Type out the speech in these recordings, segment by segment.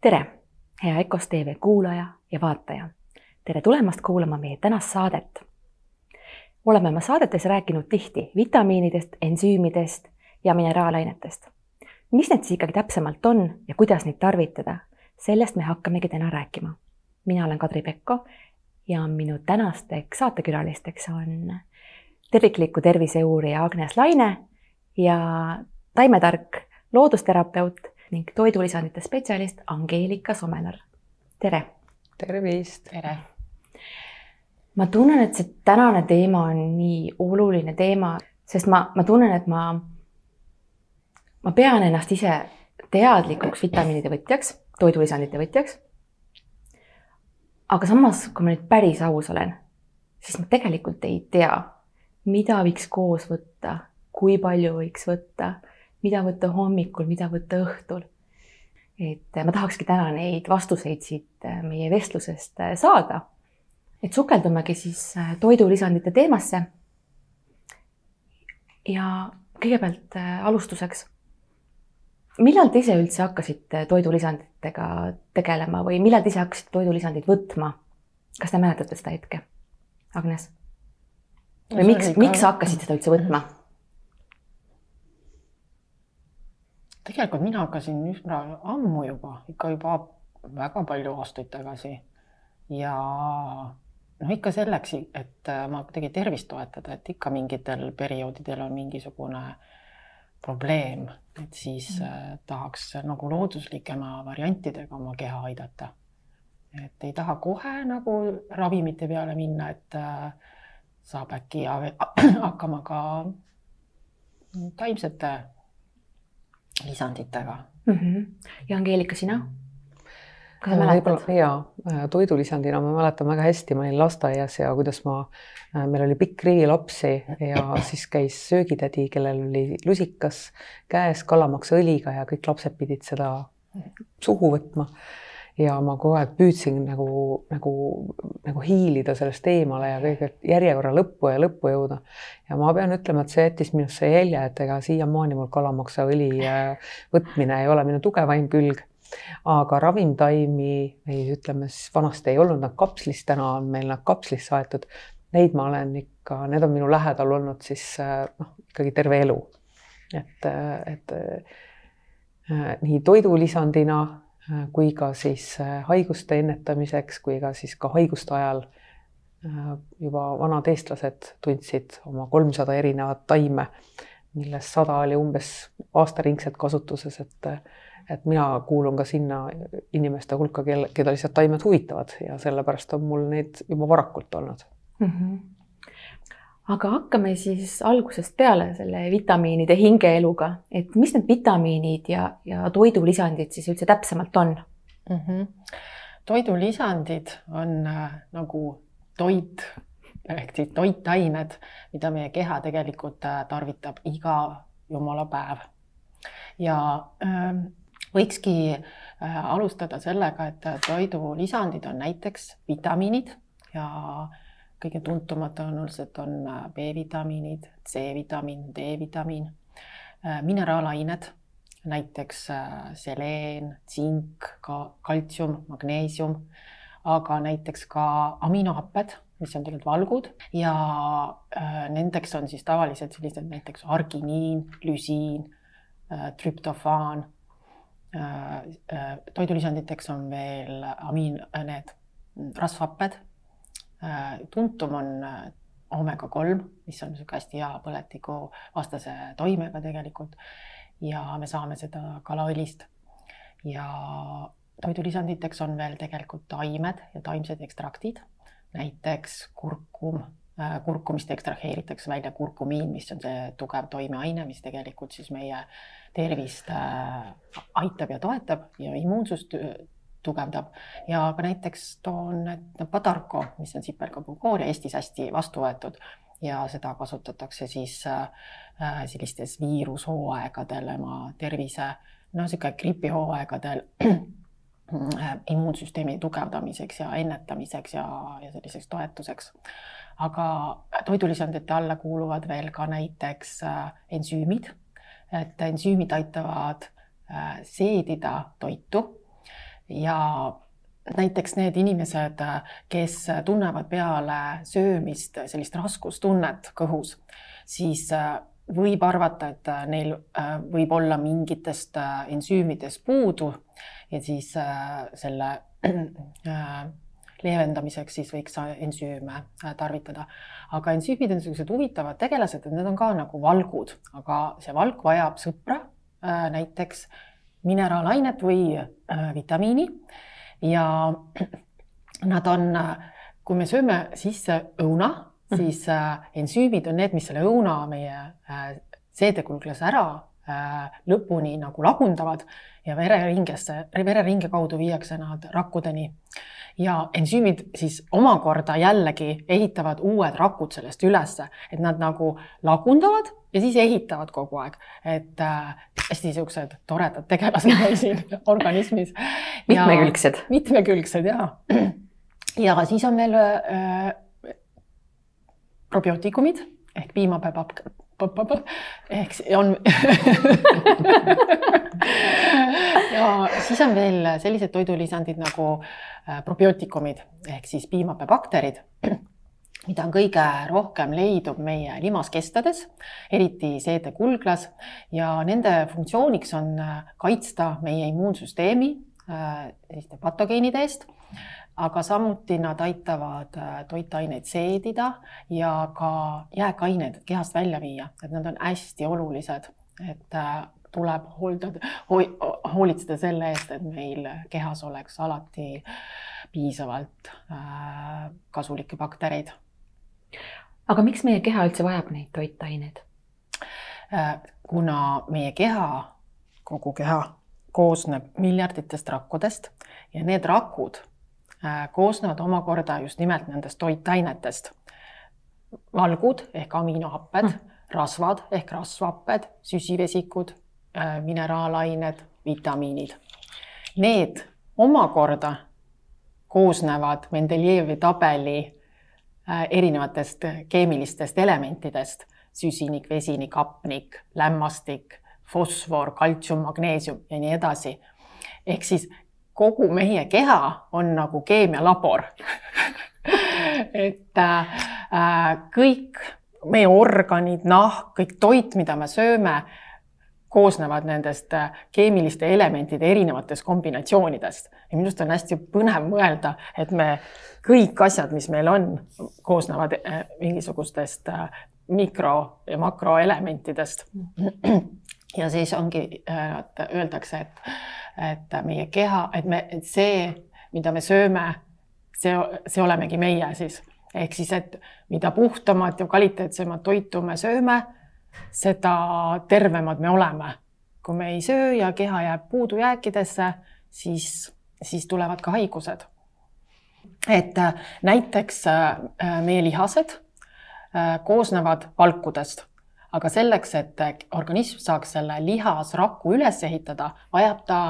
tere, hea EKOS tv kuulaja ja vaataja. tere tulemast kuulama meie tänast saadet. oleme oma saadetes rääkinud tihti vitamiinidest, ensüümidest ja mineraalainetest. mis need siis ikkagi täpsemalt on ja kuidas neid tarvitada, sellest me hakkamegi täna rääkima. mina olen Kadri Pekko ja minu tänasteks saatekülalisteks on tervikliku tervise uurija Agnes Laine ja taimetark loodusterapeut ning toidulisandite spetsialist Angeelika Somenar. tere! tervist! tere! ma tunnen, et see tänane teema on nii oluline teema, sest ma, ma tunnen, et ma, ma pean ennast ise teadlikuks vitamiinide võtjaks, toidulisandite võtjaks. aga samas, kui ma nüüd päris aus olen, siis ma tegelikult ei tea, mida võiks koos võtta, kui palju võiks võtta mida võtta hommikul, mida võtta õhtul. et ma tahakski täna neid vastuseid siit äh, meie vestlusest äh, saada. et sukeldumegi siis äh, toidulisandite teemasse. ja kõigepealt alustuseks. millal te ise üldse hakkasite toidulisanditega tegelema või millal te ise hakkasite toidulisandeid võtma? kas te mäletate seda hetke, Agnes? või miks, miks hakkasid seda üldse võtma? Tegelikult mina hakkasin üsna ammu juba, ikka juba väga palju aastaid tagasi ja noh, ikka selleks, et äh, ma kuidagi tervist toetada, et ikka mingitel perioodidel on mingisugune probleem, et siis mm. äh, tahaks nagu looduslikema variantidega oma keha aidata. et ei taha kohe nagu ravimite peale minna, et äh, saab äkki hakkama ka taimsete lisanditega mm. -hmm. ja Angeelika, sina? kas sa mäletad? ja toidulisandina ma mäletan väga hästi, ma olin lasteaias ja kuidas ma, äh, meil oli pikk rivi lapsi ja siis käis söögitädi, kellel oli lusikas käes kalamaksõliga ja kõik lapsed pidid seda suhu võtma ja ma kogu aeg püüdsin nagu, nagu, nagu hiilida sellest eemale ja kõigepealt järjekorra lõppu ja lõppu jõuda. ja ma pean ütlema, et see jättis minusse jälje, et ega siiamaani mul kalamaksaõli äh, võtmine ei ole minu tugevaim külg aga ravimtaimi või ütleme siis vanasti ei olnud nad kapslis, täna on meil nad kapslisse aetud. Neid ma olen ikka, need on minu lähedal olnud siis äh, noh, ikkagi terve elu. et, äh, et nii toidulisandina kui ka siis äh, haiguste ennetamiseks, kui ka siis ka haiguste ajal äh, juba vanad eestlased tundsid oma kolmsada erinevat taime, millest sada oli umbes aastaringselt kasutuses, et et mina kuulun ka sinna inimeste hulka, kel, keda lihtsalt taimed huvitavad ja sellepärast on mul neid juba varakult olnud mm. -hmm aga hakkame siis algusest peale selle vitamiinide hingeeluga, et mis need vitamiinid ja, ja toidulisandid siis üldse täpsemalt on mm? -hmm. toidulisandid on äh, nagu toit ehk siis toitained, mida meie keha tegelikult äh, tarvitab iga jumala päev. ja äh, võikski äh, alustada sellega, et toidulisandid on näiteks vitamiinid ja äh, kõige tuntumad tõenäoliselt on äh, B-vitamiinid, C-vitamiin, D-vitamiin, äh, mineraalained, näiteks äh, seleen, tsink, ka kaltsium, magneesium, aga näiteks ka aminohapped, mis on tegelikult valgud ja nendeks on siis tavaliselt sellised näiteks arginiin, lüsiin, trüptofaan. toidulisanditeks on veel amiin, need rasvhapped Äh, tuntum on äh, omega kolm, mis on niisugune hästi hea põletikuvastase toimega tegelikult ja me saame seda kalaõlist. ja toidulisanditeks on veel tegelikult taimed ja taimsed ekstraktid, näiteks kurkum, äh, kurkumist ekstraheeritakse välja kurkumiin, mis on see tugev toimeaine, mis tegelikult siis meie tervist aitab ja toetab ja immuunsust tugevdab ja ka näiteks toon padarko, mis on sipelgapulgooria Eestis hästi vastu võetud ja seda kasutatakse siis äh, sellistes viirushooaegadel ema tervise, no niisugune gripihooaegadel immuunsüsteemi tugevdamiseks ja ennetamiseks ja, ja selliseks toetuseks. aga toidulisandite alla kuuluvad veel ka näiteks äh, ensüümid, et ensüümid aitavad äh, seedida toitu ja näiteks need inimesed, kes tunnevad peale söömist sellist raskustunnet kõhus, siis võib arvata, et neil võib olla mingitest ensüümidest puudu ja siis selle leevendamiseks siis võiks ensüüme äh, tarvitada. aga ensüümid on niisugused huvitavad tegelased, et need on ka nagu valgud, aga see valk vajab sõpra, äh, näiteks mineraalainet või äh, vitamiini ja nad on, kui me sööme sisse õuna, mhm. siis ensüümid on need, mis selle õuna meie seedekulglas ära lõpuni nagu lagundavad ja vereringesse, vereringe kaudu viiakse nad rakkudeni ja ensüümid siis omakorda jällegi ehitavad uued rakud sellest ülesse, et nad nagu lagundavad ja siis ehitavad kogu aeg, et äh, hästi niisugused toredad tegelased meil siin organismis. mitmekülgsed. mitmekülgsed ja, ja siis on veel äh, probiootikumid ehk piimapea ehk on ja siis on veel sellised toidulisandid nagu äh, probiootikumid ehk siis piimapeabakterid, mida on kõige rohkem leidub meie limaskestades, eriti seedekulglas ja nende funktsiooniks on äh, kaitsta meie immuunsüsteemi äh, selliste patogeenide eest aga samuti nad aitavad toitaineid seedida ja ka jääkained kehast välja viia, et nad on hästi olulised, et tuleb hooldada, hoolitseda selle eest, et meil kehas oleks alati piisavalt äh, kasulikke baktereid. aga miks meie keha üldse vajab neid toitaineid äh,? kuna meie keha, kogu keha koosneb miljarditest rakkudest ja need rakud äh, koosnevad omakorda just nimelt nendest toitainetest. valgud ehk aminohapped mm., rasvad ehk rasvhapped, süsivesikud mineraalained, vitamiinid. Need omakorda koosnevad Mendeljeevi tabeli äh, erinevatest keemilistest elementidest, süsinik, vesinik, hapnik, lämmastik, fosfor, kaltsium, magneesium ja nii edasi. ehk siis kogu meie keha on nagu keemialabor et äh, kõik meie organid, nahk, kõik toit, mida me sööme koosnevad nendest äh, keemiliste elementide erinevatest kombinatsioonidest ja minu arust on hästi põnev mõelda, et me kõik asjad, mis meil on, koosnevad äh, mingisugustest äh, mikro ja makroelementidest. ja siis ongi, öeldakse, et, et meie keha, et me, et see, mida me sööme, see, see olemegi meie siis ehk siis, et mida puhtamat ja kvaliteetsemat toitu me sööme seda tervemad me oleme. kui me ei söö ja keha jääb puudujääkidesse, siis, siis tulevad ka haigused. et äh, näiteks äh, meie lihased äh, koosnevad valkudest, aga selleks, et organism saaks selle lihasraku üles ehitada, vajab ta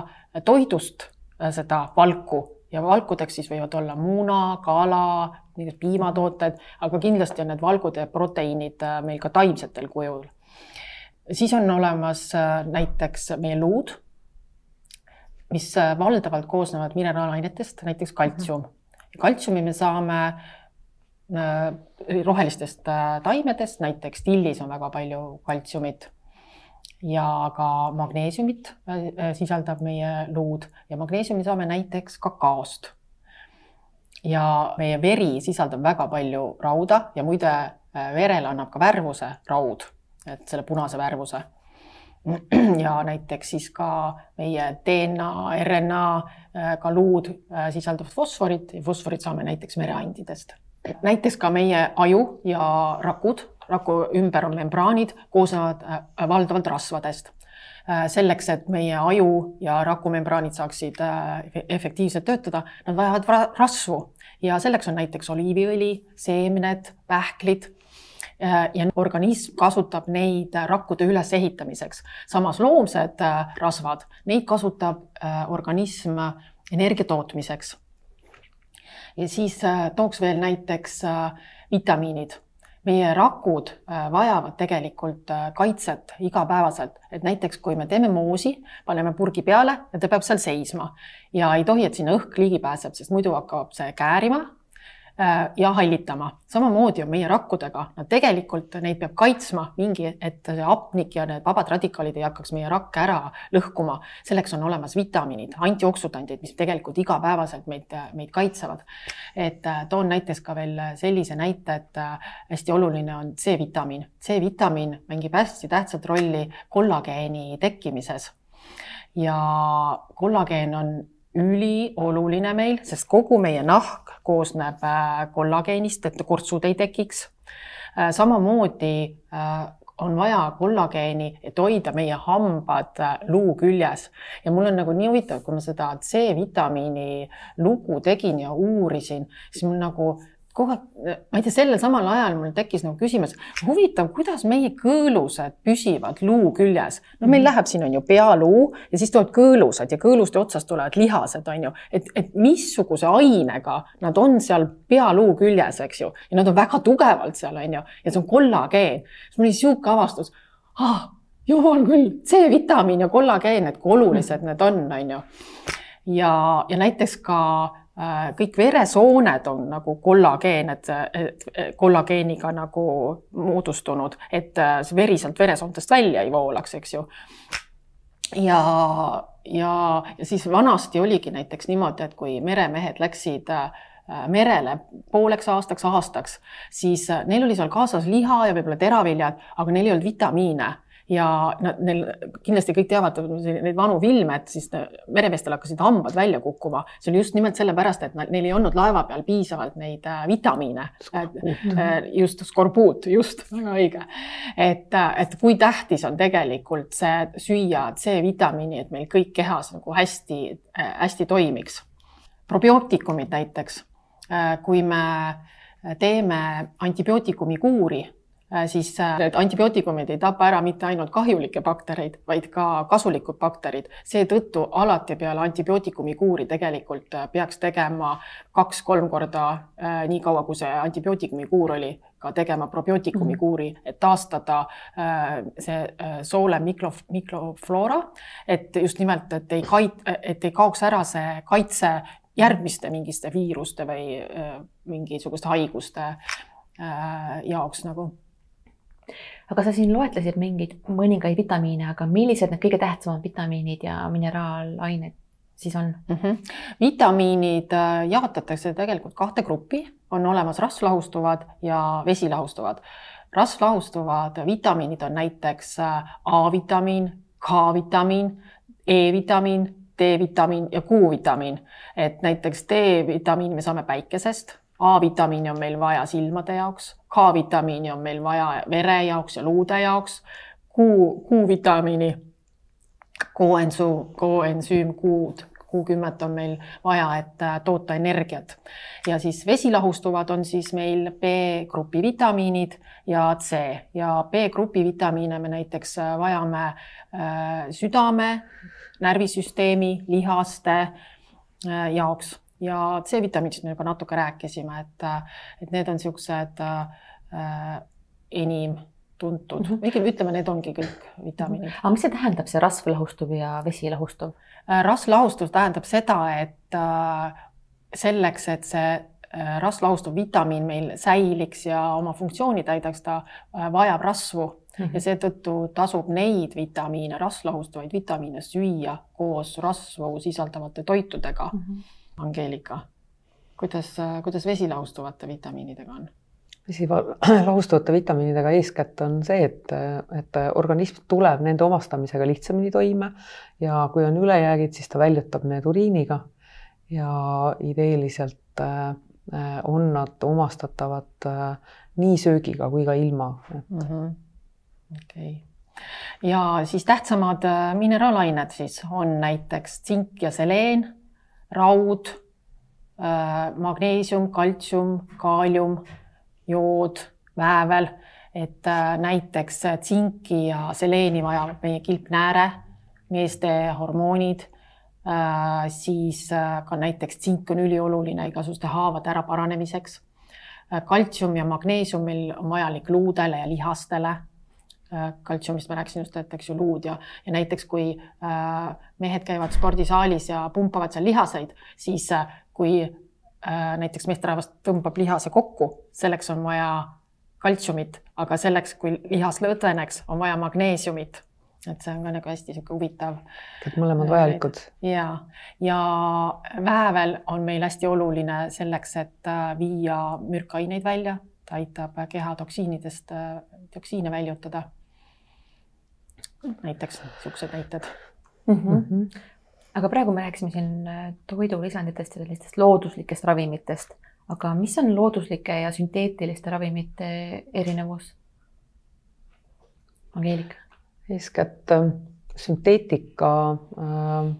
toidust seda valku ja valkudeks siis võivad olla muna, kala, mingid piimatooted, aga kindlasti on need valgud ja proteiinid meil ka taimsetel kujul siis on olemas äh, näiteks meie luud, mis äh, valdavalt koosnevad mineraalainetest, näiteks kaltsium. kaltsiumi me saame äh, rohelistest taimedest, näiteks tillis on väga palju kaltsiumit ja ka magneesiumit sisaldab meie luud ja magneesiumi saame näiteks kakaost. ja meie veri sisaldab väga palju rauda ja muide verele annab ka värvuse raud et selle punase värvuse. ja näiteks siis ka meie DNA, RNA, äh, ka luud äh, sisaldavad fosforit fosforit saame näiteks mereandidest. näiteks ka meie aju ja rakud, raku ümber on membraanid, koosnevad äh, valdavalt rasvadest selleks, et meie aju ja rakumembraanid saaksid efektiivselt töötada, nad vajavad rasvu ja selleks on näiteks oliiviõli, seemned, pähklid Äh, ja organism kasutab neid rakkude ülesehitamiseks. samas loomsed äh, rasvad, neid kasutab äh, organism energia tootmiseks. ja siis tooks veel näiteks vitamiinid. meie rakud äh, vajavad tegelikult äh, kaitset igapäevaselt, et näiteks kui me teeme moosi, paneme purgi peale ja ta peab seal seisma ja ei tohi, et sinna õhk ligi pääseb, sest muidu hakkab see käärima Äh, ja hallitama. samamoodi on meie rakkudega, nad tegelikult, neid peab kaitsma mingi, et see hapnik ja need vabad radikaalid ei hakkaks meie rakke ära lõhkuma. selleks on olemas vitamiinid, antioksüdandid, mis tegelikult igapäevaselt meid, meid kaitsevad. et äh, toon näiteks ka veel sellise näite, et äh, hästi oluline on C-vitamiin. C-vitamiin mängib hästi tähtsat rolli kollageeni tekkimises. ja kollageen on ülioluline meil, sest kogu meie nahk koosneb äh, kollageenist, et kortsud ei tekiks. Äh, samamoodi äh, on vaja kollageeni, et hoida meie hambad luu küljes ja mul on nagu nii huvitav, kui ma seda C-vitamiini lugu tegin ja uurisin, siis mul nagu aeg, ma ei tea, sellel samal ajal mul tekkis nagu küsimus, huvitav, kuidas meie kõõlused püsivad luu küljes. no meil mhm. läheb siin on ju pealuu ja siis tulevad kõõlused ja kõõluste otsast tulevad lihased, on ju, et, et missuguse ainega nad on seal pealuu küljes, eks ju, ja nad on väga tugevalt seal, on ju, ja see on kollageen. siis mul oli sihuke avastus ah,, jumal küll, C-vitamiin ja kollageen, et kui olulised need on, on ju. ja, ja näiteks ka kõik veresooned on nagu kollageen, et kollageeniga nagu moodustunud, et äh, see veri sealt veresoontest välja ei voolaks, eks ju. ja, ja, ja siis vanasti oligi näiteks niimoodi, et kui meremehed läksid äh, merele pooleks aastaks, aastaks, siis neil oli seal kaasas liha ja võib-olla teraviljad, aga neil ei olnud vitamiine ja nad, neil kindlasti kõik teavad neid vanu filme, et siis meremeestel hakkasid hambad välja kukkuma. see oli just nimelt sellepärast, et neil ei olnud laeva peal piisavalt neid äh, vitamiine. Äh, just skorbuut, just väga õige. et, äh, et kui tähtis on tegelikult see süüa C-vitamiini, et meil kõik kehas nagu hästi, hästi toimiks. probiootikumid näiteks, kui me teeme antibiootikumi kuuri Äh, siis äh, need antibiootikumid ei tapa ära mitte ainult kahjulikke baktereid, vaid ka kasulikud bakterid. seetõttu alati peale antibiootikumi kuuri tegelikult äh, peaks tegema kaks-kolm korda nii kaua, kui see antibiootikumi kuur oli, ka tegema probiootikumi mhm. kuuri, et taastada see soole mikro, mikrofloora, et just nimelt, et ei kait-, et ei kaoks ära see kaitse järgmiste mingiste viiruste või mingisuguste haiguste jaoks nagu aga sa siin loetlesid mingeid mõningaid vitamiine, aga millised need kõige tähtsamad vitamiinid ja mineraalained siis on mm? -hmm. vitamiinid äh, jaotatakse tegelikult kahte gruppi, on olemas rasvlahustuvad ja vesilahustuvad. rasvlahustuvad vitamiinid on näiteks äh, A-vitamiin, K-vitamiin, E-vitamiin, D-vitamiin ja Q-vitamiin. et näiteks D-vitamiin me saame päikesest A-vitamiini on meil vaja silmade jaoks, K-vitamiini on meil vaja vere jaoks ja luude jaoks, Q, Q-vitamiini, koensuu, koensüüm Q-d, Q10 on meil vaja, et äh, toota energiat. ja siis vesilahustuvad on siis meil B-grupi vitamiinid ja C ja B-grupi vitamiine me näiteks äh, vajame äh, südame, närvisüsteemi, lihaste jaoks ja C-vitamiinist me juba natuke rääkisime, et, et need on niisugused äh, enim tuntud mm, -hmm. ütleme, need ongi kõik vitamiinid. aga mis see tähendab, see rasvlahustuv ja vesilahustuv äh,? rasvlahustus tähendab seda, et äh, selleks, et see äh, rasvlahustuv vitamiin meil säiliks ja oma funktsiooni täidaks, ta äh, vajab rasvu mm -hmm. ja seetõttu tasub neid vitamiine, rasvlahustavaid vitamiine süüa koos rasvu sisaldavate toitudega mm. -hmm Angeelika, kuidas, kuidas vesi lahustuvate vitamiinidega on? vesi lahustuvate vitamiinidega eeskätt on see, et, et organism tuleb nende omastamisega lihtsamini toime ja kui on ülejäägid, siis ta väljutab need uriiniga ja ideeliselt äh, on nad omastatavad äh, nii söögiga kui ka ilma et.... Mhm. okei okay. ja siis tähtsamad äh, mineraalained siis on näiteks tsink ja seleen raud, äh, magneesium, kaltsium, kaalium, jood, väävel, et äh, näiteks tsinki ja seleeni vajavad meie kilpnääre, meeste hormoonid, äh, siis ka näiteks tsink on ülioluline igasuguste haavade äraparanemiseks. kaltsium ja magneesium meil on vajalik luudele ja lihastele kaltsiumist ma rääkisin just, et eks ju luud ja, ja näiteks kui äh, mehed käivad spordisaalis ja pumpavad seal lihaseid, siis äh, kui äh, näiteks meesterahvas tõmbab lihase kokku, selleks on vaja kaltsiumit, aga selleks, kui lihas lõdveneks, on vaja magneesiumit. et see on ka nagu hästi niisugune huvitav. et mõlemad vajalikud. ja, ja väävel on meil hästi oluline selleks, et äh, viia mürkaineid välja, ta aitab keha toksiinidest, äh, toksiine väljutada. Näiteks niisugused näited mm. -hmm. aga praegu me rääkisime siin äh, toidulisanditest ja sellistest looduslikest ravimitest aga mis on looduslike ja sünteetiliste ravimite erinevus? Angeelika. eeskätt äh, sünteetika äh,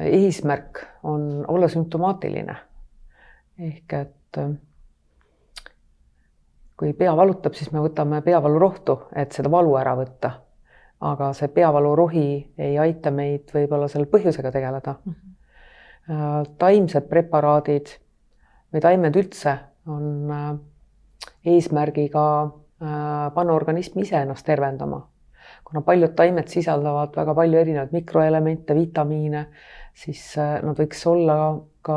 eesmärk on olla sümptomaatiline. ehk et äh, kui pea valutab, siis me võtame peavalurohtu, et seda valu ära võtta. aga see peavalurohi ei aita meid võib-olla selle põhjusega tegeleda mm. -hmm Äh, taimsed preparaadid või taimed üldse on äh, eesmärgiga äh, panna organism ise ennast tervendama. kuna paljud taimed sisaldavad väga palju erinevaid mikroelemente, vitamiine, siis nad võiks olla ka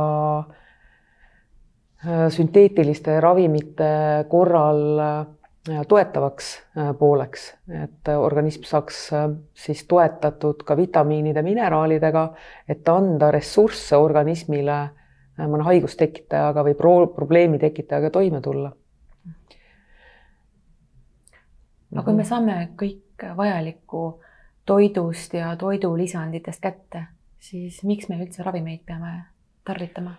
sünteetiliste ravimite korral toetavaks äh, pooleks, et organism saaks äh, siis toetatud ka vitamiinide, mineraalidega, et anda ressursse organismile äh, mõne haigustekitajaga või pro probleemi tekitajaga toime tulla. aga kui me saame kõik vajalikku toidust ja toidulisanditest kätte, siis miks me üldse ravimeid peame tarvitama?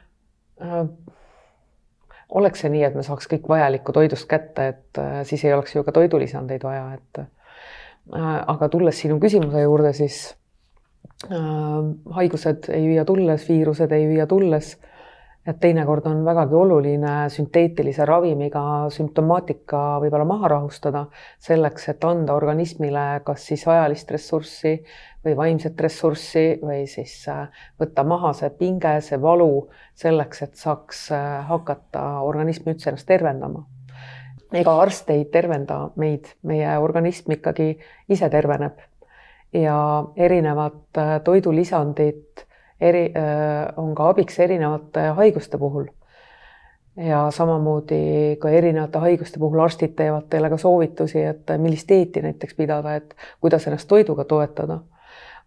Oleks see nii, et me saaks kõik vajalikku toidust kätte, et äh, siis ei oleks ju ka toidulisandeid vaja, et äh, aga tulles sinu küsimuse juurde, siis äh, haigused ei viia tulles, viirused ei viia tulles et teinekord on vägagi oluline sünteetilise ravimiga sümptomaatika võib-olla maha rahustada selleks, et anda organismile kas siis ajalist ressurssi või vaimset ressurssi või siis äh, võtta maha see pinge, see valu selleks, et saaks äh, hakata organism üldse ennast tervendama. ega arst ei tervenda meid, meie organism ikkagi ise terveneb ja erinevad äh, toidulisandid eri, on ka abiks erinevate haiguste puhul. ja samamoodi ka erinevate haiguste puhul arstid teevad teile ka soovitusi, et millist dieeti näiteks pidada, et kuidas ennast toiduga toetada.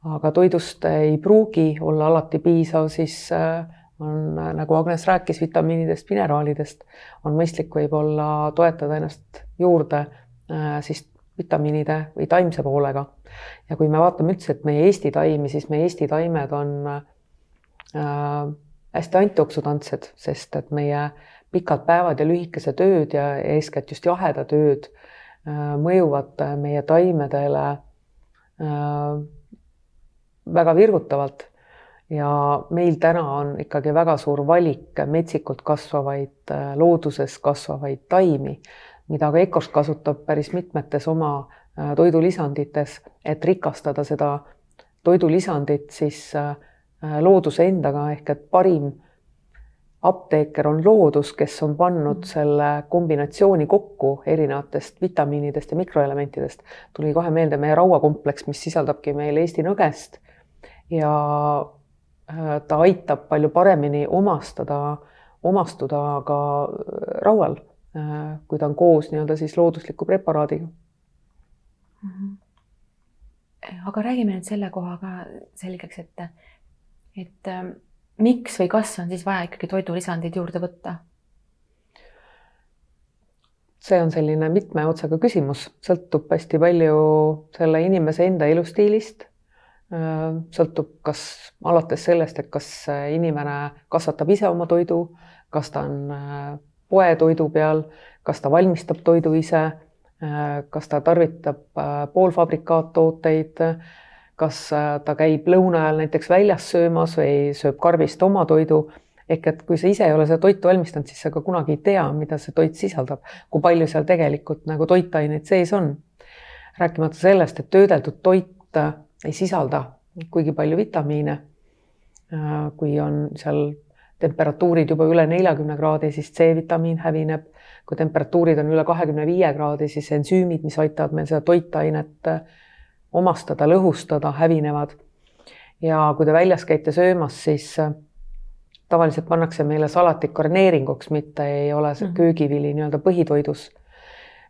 aga toidust ei pruugi olla alati piisav, siis on, nagu Agnes rääkis, vitamiinidest, mineraalidest, on mõistlik võib-olla toetada ennast juurde siis vitamiinide või taimse poolega. ja kui me vaatame üldse, et meie Eesti taimi, siis meie Eesti taimed on hästi antioksüdantsed, sest et meie pikad päevad ja lühikesed ööd ja eeskätt just jahedad ööd äh, mõjuvad meie taimedele äh, väga virgutavalt. ja meil täna on ikkagi väga suur valik metsikult kasvavaid äh,, looduses kasvavaid taimi, mida ka EKOS kasutab päris mitmetes oma äh, toidulisandites, et rikastada seda toidulisandit siis äh, Äh, looduse endaga ehk et parim apteeker on loodus, kes on pannud mm. selle kombinatsiooni kokku erinevatest vitamiinidest ja mikroelementidest. tuli kohe meelde meie rauakompleks, mis sisaldabki meil Eesti nõgest ja äh, ta aitab palju paremini omastada, omastuda ka äh, raual, kui ta on koos nii-öelda siis loodusliku preparaadiga mm. -hmm. aga räägime nüüd selle koha ka selgeks, et et äh, miks või kas on siis vaja ikkagi toidulisandeid juurde võtta? see on selline mitme otsaga küsimus, sõltub hästi palju selle inimese enda elustiilist. Äh, sõltub, kas alates sellest, et kas inimene kasvatab ise oma toidu, kas ta on äh, poetoidu peal, kas ta valmistab toidu ise, äh, kas ta tarvitab poolfabrikaattooteid kas äh, ta käib lõuna ajal näiteks väljas söömas või sööb karbist oma toidu. ehk et kui sa ise ei ole seda toitu valmistanud, siis sa ka kunagi ei tea, mida see toit sisaldab, kui palju seal tegelikult nagu toitaineid sees on. rääkimata sellest, et töödeldud toit äh, ei sisalda kuigi palju vitamiine. Äh, kui on seal temperatuurid juba üle neljakümne kraadi, siis C-vitamiin hävineb. kui temperatuurid on üle kahekümne viie kraadi, siis ensüümid, mis aitavad meil seda toitainet omastada, lõhustada, hävinevad. ja kui te väljas käite söömas, siis tavaliselt pannakse meile salatit garneeringuks, mitte ei ole see mhm. köögivili nii-öelda põhitoidus.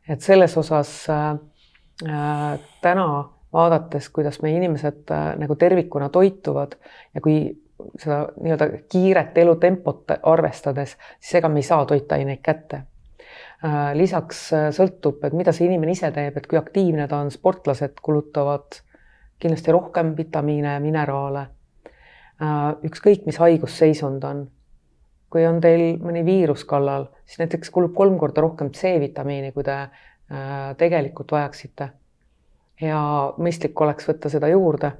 et selles osas äh, äh, täna vaadates, kuidas meie inimesed äh, nagu tervikuna toituvad ja kui seda nii-öelda kiiret elutempot arvestades, siis ega me ei saa toitaineid kätte äh,. Lisaks äh, sõltub, et mida see inimene ise teeb, et kui aktiivne ta on, sportlased kulutavad kindlasti rohkem vitamiine mineraale Äh, ükskõik, mis haigusseisund on. kui on teil mõni viirus kallal, siis näiteks kulub kolm korda rohkem C-vitamiini, kui te äh, tegelikult vajaksite. ja mõistlik oleks võtta seda juurde.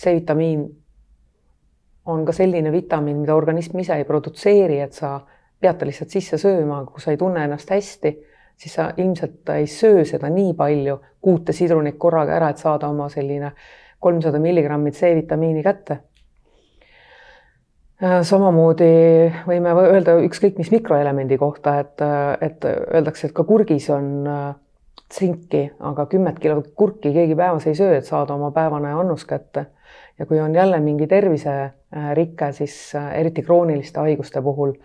C-vitamiin on ka selline vitamiin, mida organism ise ei produtseeri, et sa pead ta lihtsalt sisse sööma, kui sa ei tunne ennast hästi, siis sa ilmselt ei söö seda nii palju, kuute sidrunit korraga ära, et saada oma selline kolmsada milligrammi C-vitamiini kätte Äh, samamoodi võime öelda ükskõik mis mikroelemendi kohta, et, et öeldakse, et ka kurgis on äh, tsinki, aga kümmet kilo kurki keegi päevas ei söö, et saada oma päevane annus kätte. ja kui on jälle mingi terviserike, siis äh, eriti krooniliste haiguste puhul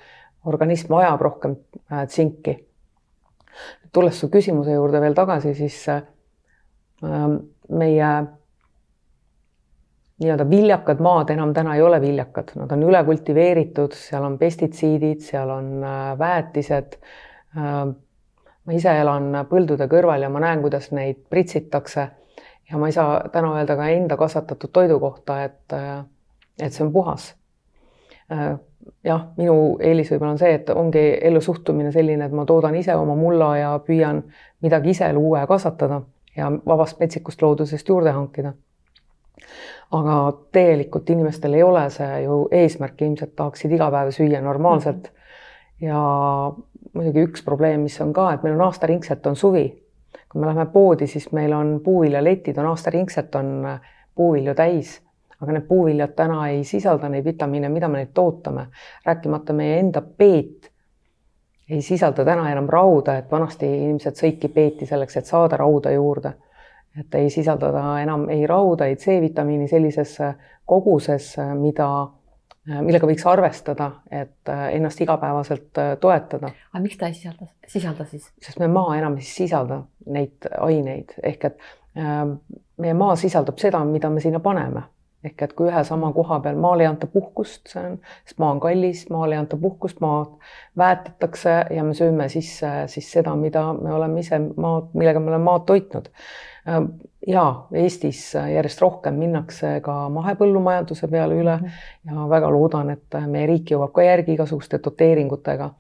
organism vajab rohkem tsinki. tulles su küsimuse juurde veel tagasi, siis meie nii-öelda viljakad maad enam täna ei ole viljakad, nad on üle kultiveeritud, seal on pestitsiidid, seal on äh, väetised. Äh, ma ise elan põldude kõrval ja ma näen, kuidas neid pritsitakse ja ma ei saa täna öelda ka enda kasvatatud toidu kohta, et, äh, et see on puhas. Jah, minu eelis võib-olla on see, et ongi ellusuhtumine selline, et ma toodan ise oma mulla ja püüan midagi ise luua ja kasvatada ja vabast metsikust loodusest juurde hankida aga tegelikult inimestel ei ole see ju eesmärk, ilmselt tahaksid iga päev süüa normaalselt mm. -hmm. ja muidugi üks probleem, mis on ka, et meil on aastaringselt on suvi. kui me läheme poodi, siis meil on puuviljaletid on aastaringselt on puuvilju täis, aga need puuviljad täna ei sisalda neid vitamiine, mida me neid tootame, rääkimata meie enda peet ei sisalda täna enam rauda, et vanasti inimesed sõidki peeti selleks, et saada rauda juurde et ei sisalda ta enam ei rauda, ei C-vitamiini sellises koguses, mida, millega võiks arvestada, et ennast igapäevaselt toetada. aga miks ta ei sisalda, sisalda siis? sest meie maa enam ei sisalda neid aineid ehk et äh, meie maa sisaldab seda, mida me sinna paneme ehk et kui ühe sama koha peal maal ei anta puhkust, see on, sest maa on kallis, maal ei anta puhkust, maad väetatakse ja me sööme sisse siis seda, mida me oleme ise maad, millega me oleme maad toitnud Äh, ja Eestis järjest rohkem minnakse ka mahepõllumajanduse peale üle -hmm. ja väga loodan, et meie riik jõuab ka järgi igasuguste doteeringutega.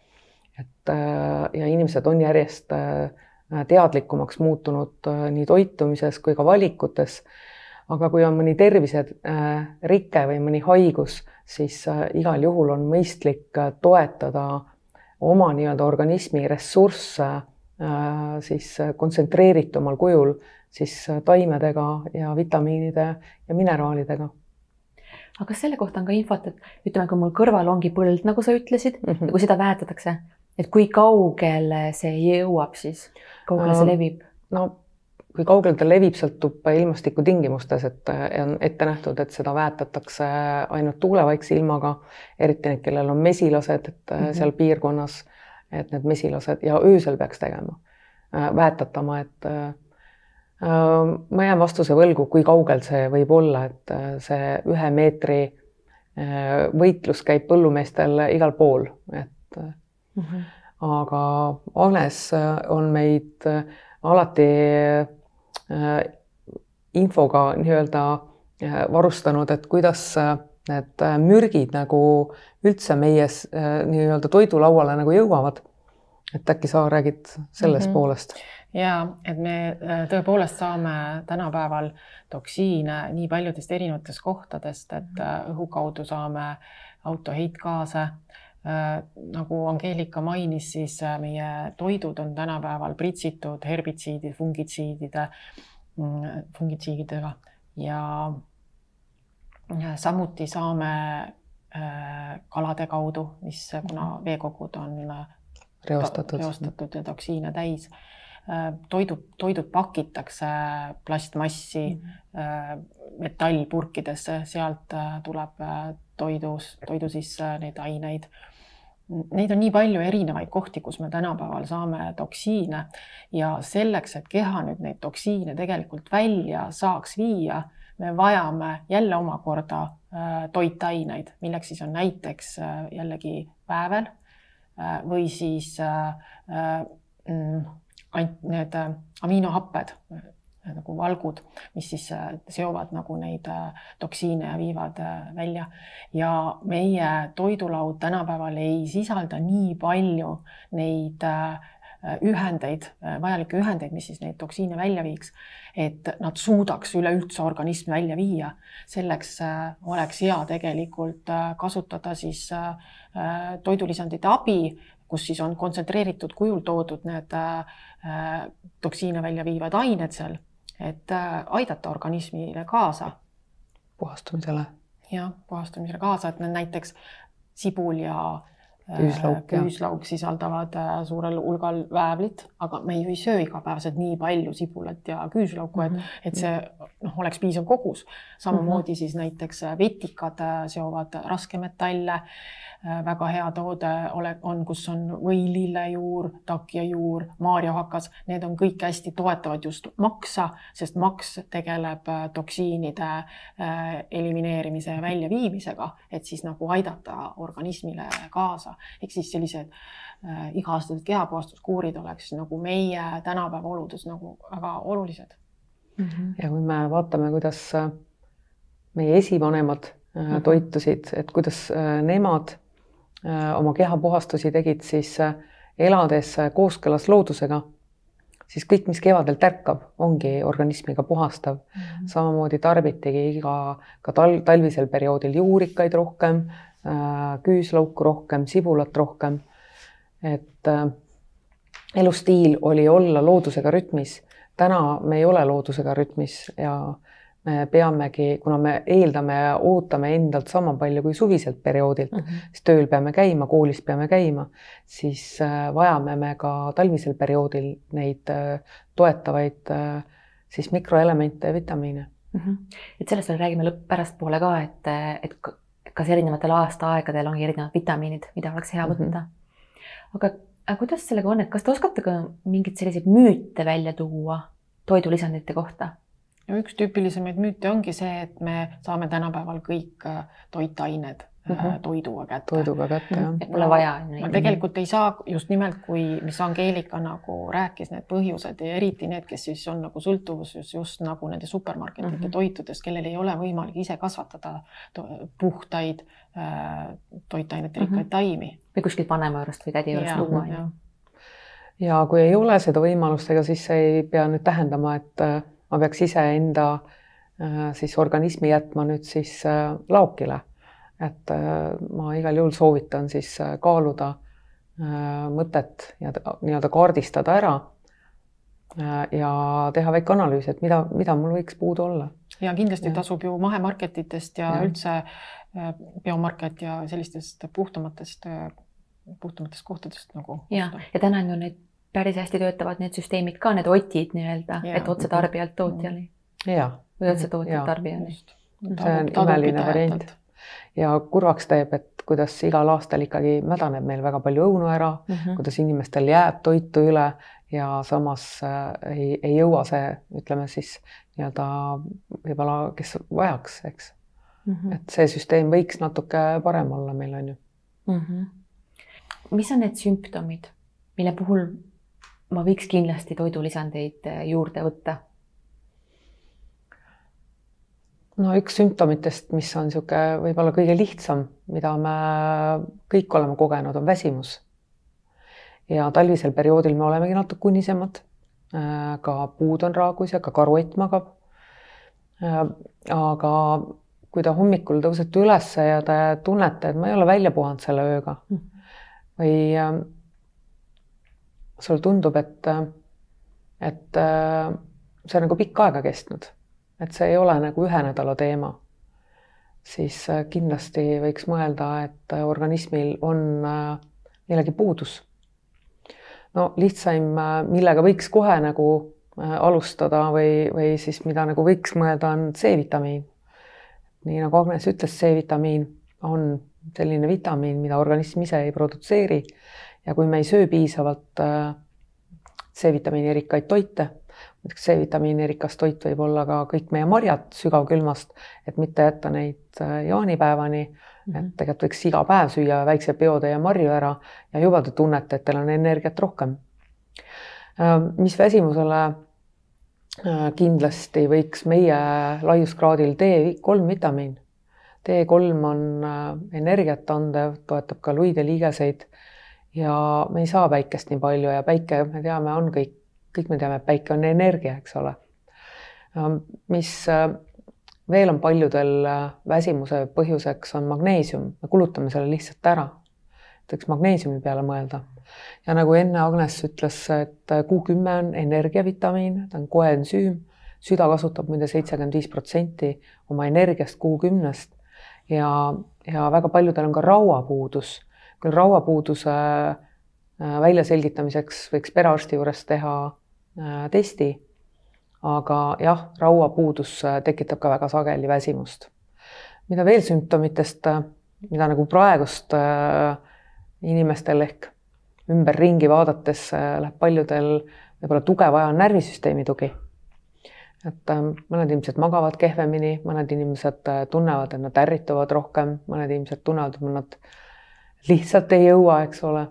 et äh, ja inimesed on järjest äh, teadlikumaks muutunud nii toitumises kui ka valikutes. Aga kui on mõni terviserike või mõni haigus, siis igal juhul on mõistlik toetada oma nii-öelda organismi ressursse siis kontsentreeritumal kujul siis äh, taimedega ja vitamiinide ja mineraalidega. aga kas selle kohta on ka infot, et ütleme, kui mul kõrval ongi põld, nagu sa ütlesid mm, -hmm. ja kui seda väetatakse, et kui kaugele see jõuab siis, kaugele see levib? no kui kaugele ta levib, sõltub ilmastikutingimustes, et äh, on ette nähtud, et seda väetatakse ainult tuulevaikse ilmaga, eriti need, kellel on mesilased, et mm -hmm. seal piirkonnas, et need mesilased ja öösel peaks tegema, väetatama, et Äh, ma jään vastuse võlgu, kui kaugel see võib olla, et äh, see ühe meetri äh, võitlus käib põllumeestel igal pool, et mm -hmm. aga Agnes on meid alati infoga nii-öelda varustanud, et kuidas need mürgid nagu üldse meie nii-öelda toidulauale nagu jõuavad. et äkki sa räägid sellest mm -hmm. poolest ja et me äh, tõepoolest saame tänapäeval toksiine nii paljudest erinevatest kohtadest, et äh, õhu kaudu saame auto heitgaase. Äh, nagu Angeelika mainis, siis meie toidud on tänapäeval pritsitud herbitsiidide, fungitsiidide, mm, fungitsiididega. Ja samuti saame kalade kaudu, mis, kuna veekogud on reostatud, reostatud ja toksiine täis toidud, toidud pakitakse plastmassi mm metallpurkidesse, sealt tuleb toidus, toidu sisse neid aineid. Neid on nii palju erinevaid kohti, kus me tänapäeval saame toksiine. Ja selleks, et keha nüüd neid toksiine tegelikult välja saaks viia, me vajame jälle omakorda äh, toitaineid, milleks siis on näiteks äh, jällegi väävel äh, või siis mm, ainult need aminohapped Äh, nagu valgud, mis siis äh, seovad nagu neid äh, toksiine ja viivad välja. ja meie toidulaud tänapäeval ei sisalda nii palju neid ühendeid, vajalikke ühendeid, mis siis neid toksiine välja viiks, et nad suudaks üleüldse organismi välja viia. selleks oleks hea tegelikult kasutada siis toidulisandite abi, kus siis on kontsentreeritud kujul toodud need toksiine välja viivad ained seal et äh, aidata organismile kaasa. puhastumisele. jah, puhastumisele kaasa, et need näiteks sibul ja küüslauk, küüslauk sisaldavad äh, suurel hulgal väävlit, aga me ju ei söö igapäevaselt nii palju sibulat ja küüslauku, et -hmm. et see noh, oleks piisav kogus. samamoodi mm -hmm. siis näiteks vetikad äh, seovad raskmetalle Äh, väga hea toode ole, on, kus on või lillejuur, takjajuur, maarjahakas, need on kõik hästi toetavad just maksa, sest maks tegeleb äh, toksiinide äh, elimineerimise ja väljaviimisega, et siis nagu aidata organismile kaasa. ehk siis sellised äh, iga-aastased kehapuhastuskuurid oleks nagu meie tänapäeva oludes nagu väga olulised mm. -hmm. ja kui me vaatame, kuidas meie esivanemad mhm. toitusid, et kuidas nemad Äh, oma kehapuhastusi tegid siis äh, elades äh, kooskõlas loodusega, siis kõik, mis kevadel tärkab, ongi organismiga puhastav mm. -hmm. samamoodi tarbitigi iga, ka tal-, talvisel perioodil juurikaid rohkem, küüslauku rohkem, sibulat rohkem. et elustiil oli olla loodusega rütmis. täna me ei ole loodusega rütmis ja me peamegi, kuna me eeldame ja ootame endalt sama palju kui suviselt perioodilt mm, -hmm. siis tööl peame käima, koolis peame käima, siis äh, vajame me ka talvisel perioodil neid äh, toetavaid äh, siis mikroelemente ja vitamiine mm. -hmm. et sellest veel räägime lõpp pärastpoole ka, et, et kas erinevatel aastaaegadel ongi erinevad vitamiinid, mida oleks hea võtta mm. -hmm. aga, aga kuidas sellega on, et kas te oskate ka mingeid selliseid müüte välja tuua toidulisandite kohta? Ja üks tüüpilisemaid müüte ongi see, et me saame tänapäeval kõik äh, toitained mm -hmm. toiduga kätte. toiduga kätte jah. et pole vaja. tegelikult ei saa just nimelt, kui, mis Angeelika nagu rääkis, need põhjused ja eriti need, kes siis on nagu sõltuvuses just nagu nende supermarketite mm -hmm. toitudest, kellel ei ole võimalik ise kasvatada puhtaid äh, toitainete rikkaid mm -hmm. taimi. või kuskilt vanema juurest või tädi juurest luua. ja kui ei ole seda võimalust, ega siis see ei pea nüüd tähendama, et äh, ma peaks iseenda äh, siis organismi jätma nüüd siis äh, laokile. et äh, ma igal juhul soovitan siis kaaluda mõtet ja nii-öelda kaardistada ära ja teha väike analüüs, et mida, mida mul võiks puudu olla. ja kindlasti ja. tasub ju mahemarketitest ja, ja üldse biomarket ja sellistest puhtamatest, puhtamatest kohtadest nagu. ja, ja täna on ju neid päris hästi töötavad need süsteemid ka, need otid nii-öelda, et otse tarbijalt tootjani. või otse tootjalt tarbijani. see on imeline variant. ja kurvaks teeb, et kuidas igal aastal ikkagi mädaneb meil väga palju õunu ära mm, -hmm. kuidas inimestel jääb toitu üle ja samas äh, ei, ei jõua see, ütleme siis nii-öelda võib-olla, kes vajaks, eks mm. -hmm. et see süsteem võiks natuke parem olla meil on ju mm. -hmm. mis on need sümptomid, mille puhul ma võiks kindlasti toidulisandeid äh, juurde võtta? no üks sümptomitest, mis on niisugune võib-olla kõige lihtsam, mida me kõik oleme kogenud, on väsimus. ja talvisel perioodil me olemegi natuke unisemad. Äh, ka puud on raagus ja ka karuott magab. Äh, aga kui te hommikul tõusete üles ja te tunnete, et ma ei ole välja puhanud selle ööga mm. või sulle tundub, et, et see on nagu pikka aega kestnud, et see ei ole nagu ühe nädala teema. siis kindlasti võiks mõelda, et organismil on millegi puudus. no lihtsaim, millega võiks kohe nagu alustada või, või siis mida nagu võiks mõelda, on C-vitamiin. nii nagu Agnes ütles, C-vitamiin on selline vitamiin, mida organism ise ei produtseeri ja kui me ei söö piisavalt äh, C-vitamiini rikkaid toite, näiteks C-vitamiini rikas toit võib olla ka kõik meie marjad sügavkülmast, et mitte jätta neid äh, jaanipäevani mm, -hmm. et tegelikult võiks iga päev süüa väikse peotäie marju ära ja juba te tunnete, et teil on energiat rohkem. Äh, mis väsimusele kindlasti võiks meie laiuskraadil D3 vitamiin D3 on energiat andev, toetab ka luid ja liigeseid. Ja me ei saa päikest nii palju ja päike, me teame, on kõik, kõik me teame, et päike on energia, eks ole. Mis äh, veel on paljudel äh, väsimuse põhjuseks, on magneesium, me kulutame selle lihtsalt ära. võiks magneesiumi peale mõelda. ja nagu enne Agnes ütles, et Q10 on energiavitamiin, ta on koensüüm, süda kasutab muide seitsekümmend viis protsenti oma energiast Q10-st ja, ja väga paljudel on ka rauapuudus. Küll rauapuuduse äh, väljaselgitamiseks võiks perearsti juures teha äh, testi. aga jah, rauapuudus äh, tekitab ka väga sageli väsimust. mida veel sümptomitest, mida nagu praegust inimestel ehk ümberringi vaadates läheb paljudel võib-olla tuge vaja on närvisüsteemi tugi et mõned inimesed magavad kehvemini, mõned inimesed tunnevad, et nad ärrituvad rohkem, mõned inimesed tunnevad, et nad lihtsalt ei jõua, eks ole.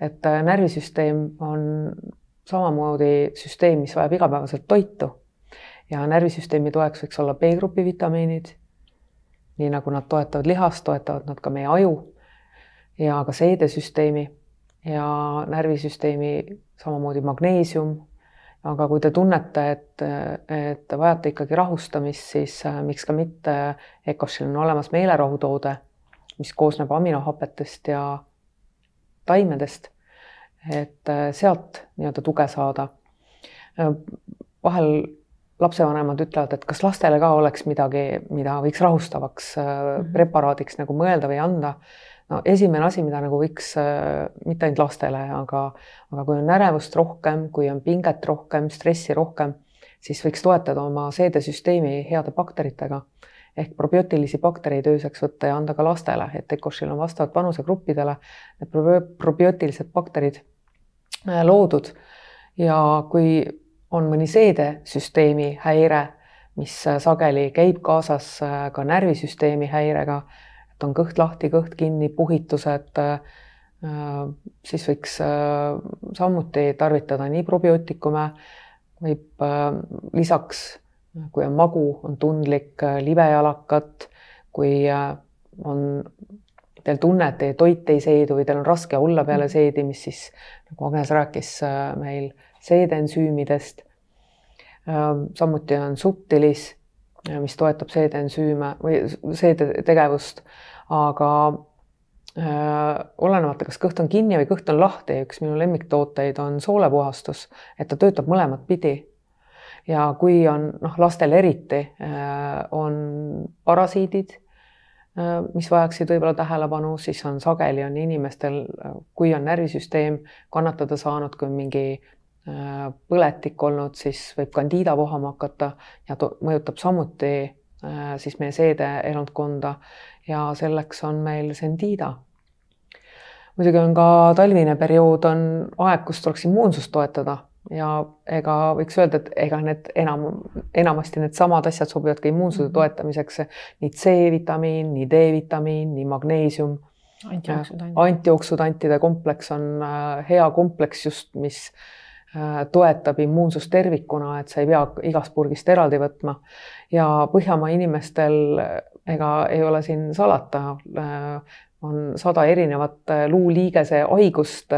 et äh, närvisüsteem on samamoodi süsteem, mis vajab igapäevaselt toitu ja närvisüsteemi toeks võiks olla B-grupi vitamiinid. nii nagu nad toetavad lihast, toetavad nad ka meie aju ja ka seedesüsteemi ja närvisüsteemi samamoodi magneesium aga kui te tunnete, et, et vajate ikkagi rahustamist, siis äh, miks ka mitte, ECOSil on olemas meelerahutoode, mis koosneb aminohapetest ja taimedest, et äh, sealt nii-öelda tuge saada. Äh, vahel lapsevanemad ütlevad, et kas lastele ka oleks midagi, mida võiks rahustavaks mm -hmm. preparaadiks nagu mõelda või anda no esimene asi, mida nagu võiks äh, mitte ainult lastele, aga, aga kui on ärevust rohkem, kui on pinget rohkem, stressi rohkem, siis võiks toetada oma seedesüsteemi heade bakteritega ehk probiootilisi baktereid ööseks võtta ja anda ka lastele, et ECOSHil on vastavalt vanusegruppidele need probiootilised bakterid äh, loodud. ja kui on mõni seedesüsteemi häire, mis äh, sageli käib kaasas ka närvisüsteemi häirega et on kõht lahti, kõht kinni, puhitused, äh, siis võiks äh, samuti tarvitada nii probiootikume, võib äh, lisaks, kui on magu, on tundlik libejalakat, kui on teil tunne, et teie toit ei seedu või teil on raske olla peale mm. seedimist, siis nagu Agnes rääkis meil seedensüümidest. samuti on subtilis mis toetab seedensüüme või seedetegevust, aga äh, olenemata, kas kõht on kinni või kõht on lahti, üks minu lemmiktooteid on soolepuhastus, et ta töötab mõlemat pidi. Ja kui on noh, lastel eriti äh, on parasiidid äh,, mis vajaksid võib-olla tähelepanu, siis on sageli on inimestel, kui on närvisüsteem kannatada saanud, kui on mingi Äh, põletik olnud, siis võib kandiida vohama hakata ja mõjutab samuti äh, siis meie seedeelundkonda ja selleks on meil Sendiida. muidugi on ka talvine periood, on aeg, kus tuleks immuunsust toetada ja ega võiks öelda, et ega need enam, enamasti needsamad asjad sobivad ka immuunsuse mhm. toetamiseks, nii C-vitamiin, nii D-vitamiin, nii magneesium. antijooksutantide kompleks on äh, hea kompleks just, mis Äh, toetab immuunsust tervikuna, et sa ei pea igast purgist eraldi võtma. ja Põhjamaa inimestel ega ei ole siin salata, äh, on sada erinevat luuliigese haigust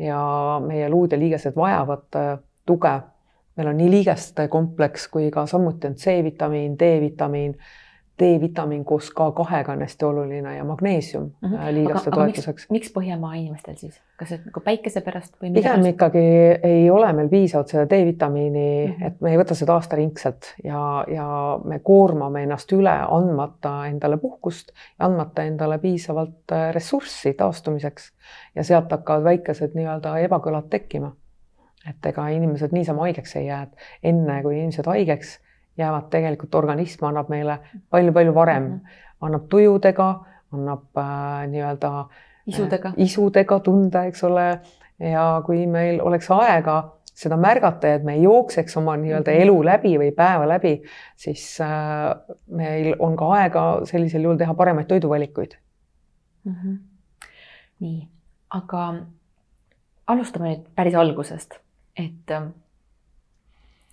ja meie luud ja liigesed vajavad tuge. meil on nii liigeste kompleks kui ka samuti on C-vitamiin, D-vitamiin, D-vitamiin koos K2-ga on hästi oluline ja magneesium mm -hmm. liigaste toetuseks. miks Põhjamaa inimestel siis, kas see nagu päikese pärast või? pigem ikkagi ei ole meil piisavalt seda D-vitamiini mm, -hmm. et me ei võta seda aastaringselt ja, ja me koormame ennast üle, andmata endale puhkust ja andmata endale piisavalt äh, ressurssi taastumiseks ja sealt hakkavad väikesed nii-öelda ebakõlad tekkima. et ega inimesed niisama haigeks ei jää, et enne kui inimesed haigeks jäävad tegelikult, organism annab meile palju-palju varem mm, -hmm. annab tujudega, annab äh, nii-öelda isudega äh,, isudega tunda, eks ole. ja kui meil oleks aega seda märgata ja et me ei jookseks oma nii-öelda mhm. elu läbi või päeva läbi, siis äh, meil on ka aega sellisel juhul teha paremaid toiduvalikuid mm. -hmm. nii, aga alustame nüüd päris algusest, et ähm,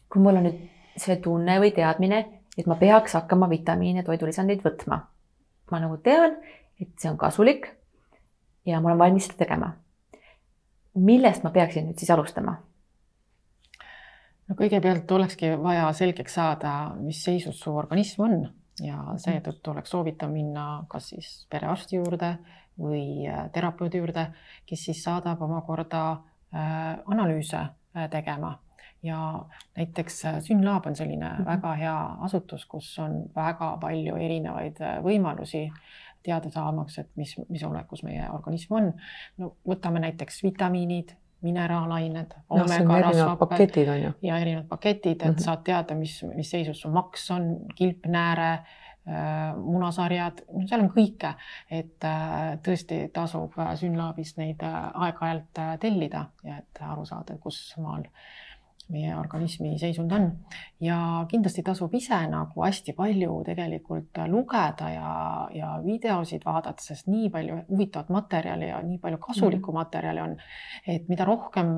kui mul on nüüd see tunne või teadmine, et ma peaks hakkama vitamiine, toidulisandeid võtma. ma nagu tean, et see on kasulik ja ma olen valmis seda tegema. millest ma peaksin nüüd siis alustama? no kõigepealt olekski vaja selgeks saada, mis seisus su organism on ja seetõttu oleks soovitav minna kas siis perearsti juurde või äh, terapeudi juurde, kes siis saadab omakorda äh, analüüse äh, tegema ja näiteks äh, Synlab on selline mm -hmm. väga hea asutus, kus on väga palju erinevaid äh, võimalusi teada saamaks, et mis, mis olekus meie organism on. no võtame näiteks vitamiinid, mineraalained, omega-rasvhapped ja erinevad paketid, et mm -hmm. saad teada, mis, mis seisus su maks on, kilpnääre äh, munasarjad, no seal on kõike, et tõesti tasub Synlabist neid aeg-ajalt tellida ja et aru saada, kus maal meie organismi seisund on. ja kindlasti tasub ise nagu hästi palju tegelikult lugeda ja, ja videosid vaadata, sest nii palju huvitavat materjali ja nii palju kasulikku mm. materjali on, et mida rohkem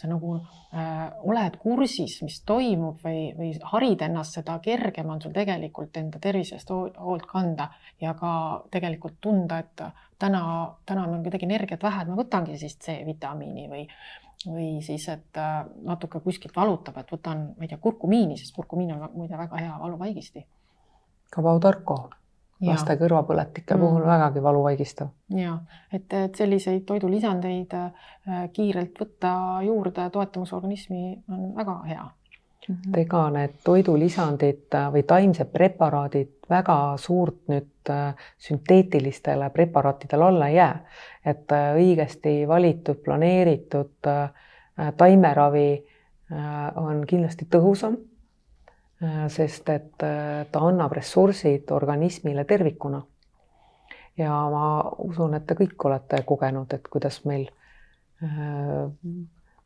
sa nagu äh, oled kursis, mis toimub või, või harid ennast, seda kergem on sul tegelikult enda tervisest hoolt kanda ja ka tegelikult tunda, et täna, täna on kuidagi energiat vähe, et ma võtangi siis C-vitamiini või või siis, et äh, natuke kuskilt valutab, et võtan, ma ei tea, kurkumiini, sest kurkumiin on muide väga hea valuvaigisti. ka Baudarco laste kõrvapõletike mm. puhul vägagi valuvaigistav. ja et, et selliseid toidulisandeid äh, kiirelt võtta juurde, toetamas organismi on väga hea mm. -hmm. ega need toidulisandid äh, või taimsed preparaadid väga suurt nüüd äh, sünteetilistele preparaatidele alla ei jää. et äh, õigesti valitud, planeeritud taimeravi on kindlasti tõhusam, sest et ta annab ressursid organismile tervikuna. ja ma usun, et te kõik olete kogenud, et kuidas meil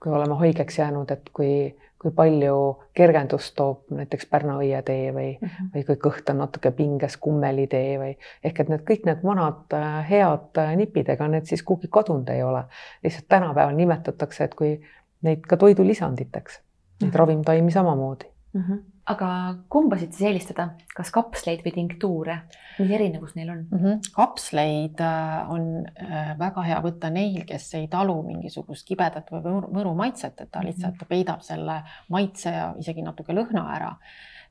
kui oleme haigeks jäänud, et kui, kui palju kergendust toob näiteks Pärna õietee või mm, -hmm. või kui kõht on natuke pinges, kummelitee või ehk et need kõik need vanad äh, head äh, nipid, ega need siis kuhugi kadunud ei ole. lihtsalt tänapäeval nimetatakse, et kui neid ka toidulisanditeks, neid mm -hmm. ravimtaimi samamoodi mm. -hmm aga kumbasid siis eelistada, kas kapsleid või tinktuure, mis erinevus neil on mm? -hmm. kapsleid äh, on äh, väga hea võtta neil, kes ei talu mingisugust kibedat või võru maitset, et ta mhm. lihtsalt mm -hmm. peidab selle maitse ja isegi natuke lõhna ära.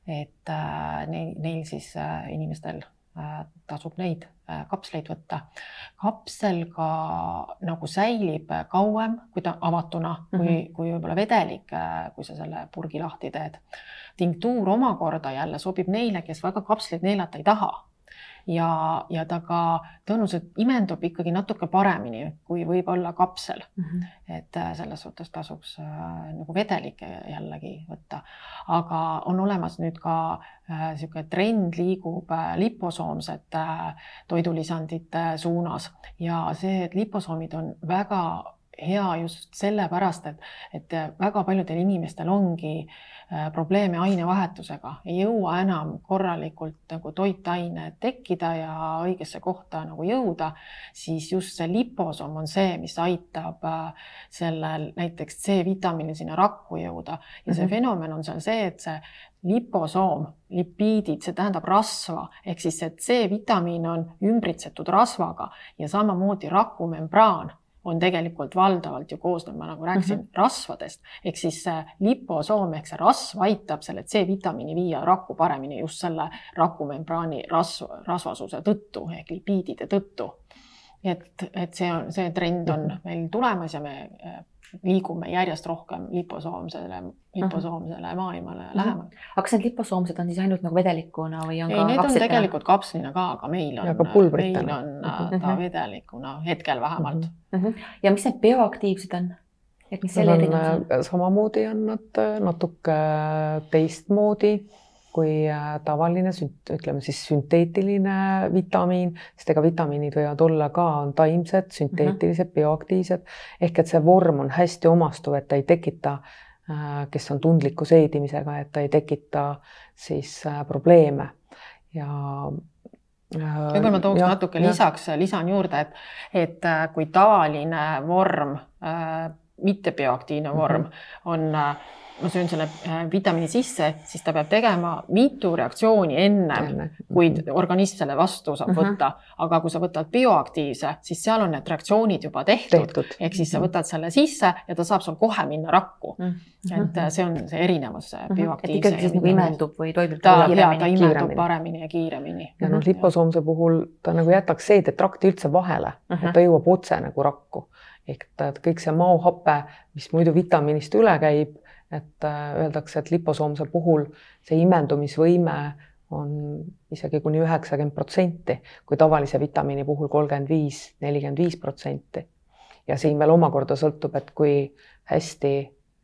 et äh, neil, neil siis inimestel tasub neid kapsleid võtta. kapsel ka nagu säilib kauem, kui ta avatuna, kui mm, -hmm. kui võib-olla vedelik, kui sa selle purgi lahti teed tinktuur omakorda jälle sobib neile, kes väga kapsleid neelata ei taha ja, ja ta ka tõenäoliselt imendub ikkagi natuke paremini, kui võib-olla kapsel mm. -hmm. et äh, selles suhtes tasuks äh, nagu vedelikke jällegi võtta. aga on olemas nüüd ka niisugune äh, trend liigub äh, liposoomsete äh, toidulisandite suunas ja see, et liposoomid on väga hea just sellepärast, et, et väga paljudel inimestel ongi äh, probleeme ainevahetusega, ei jõua enam korralikult nagu toitainet tekkida ja õigesse kohta nagu jõuda, siis just see liposoom on see, mis aitab äh, sellel näiteks C-vitamiinil sinna rakku jõuda. Ja see mm -hmm. fenomen on seal see, et see liposoom, lipiidid, see tähendab rasva. Ehk siis see C-vitamiin on ümbritsetud rasvaga ja samamoodi rakumembraan on tegelikult valdavalt ju koosneb, ma nagu rääkisin mm, -hmm. rasvadest ehk siis liposoom ehk see rasv aitab selle C-vitamiini viia rakku paremini just selle rakumembraani rasv, rasvasuse tõttu ehk lipiidide tõttu. et, et see on, see trend on mhm. meil tulemas ja me liigume järjest rohkem liposoomsele, liposoomsele maailmale mm -hmm. lähemale. aga kas need liposoomsed on siis ainult nagu vedelikuna või on ei, ka need on tegelikult kapslina ka, aga meil on, meil on mm -hmm. ta vedelikuna hetkel vähemalt mm. -hmm. ja mis need bioaktiivsed on? et mis selle erinevus on? Äh, samamoodi on nad äh, natuke teistmoodi kui äh, tavaline, ütleme siis sünteetiline vitamiin, sest ega vitamiinid võivad olla ka, on taimsed, sünteetilised mm, -hmm. bioaktiivsed ehk et see vorm on hästi omastuv, et ta ei tekita, äh, kes on tundliku seedimisega, et ta ei tekita siis äh, probleeme ja võib-olla ma tooks ja, natuke ja. lisaks, lisan juurde, et, et kui tavaline vorm mitte bioaktiivne vorm mm -hmm. on ma söön selle äh, vitamiini sisse, siis ta peab tegema mitu reaktsiooni ennem, kui organism selle vastu saab uh mhm. -huh. võtta. aga kui sa võtad bioaktiivse, siis seal on need reaktsioonid juba tehtud, tehtud., ehk siis sa mhm. võtad selle sisse ja ta saab sul kohe minna rakku uh. Mhm. -huh. et äh, see on see erinevus uh -huh. bioaktiivse. ikkagi siis nagu imendub või toimub ta, kiiremini. ta imendub paremini ja kiiremini. ja noh, liposoomse puhul ta nagu jätaks seedetrakti üldse vahele uh, -huh. et ta jõuab otse nagu rakku ehk et kõik see maohape, mis muidu vitamiinist üle käib et äh, öeldakse, et liposoomse puhul see imendumisvõime on isegi kuni üheksakümmend protsenti, kui tavalise vitamiini puhul kolmkümmend viis, nelikümmend viis protsenti. ja siin veel omakorda sõltub, et kui hästi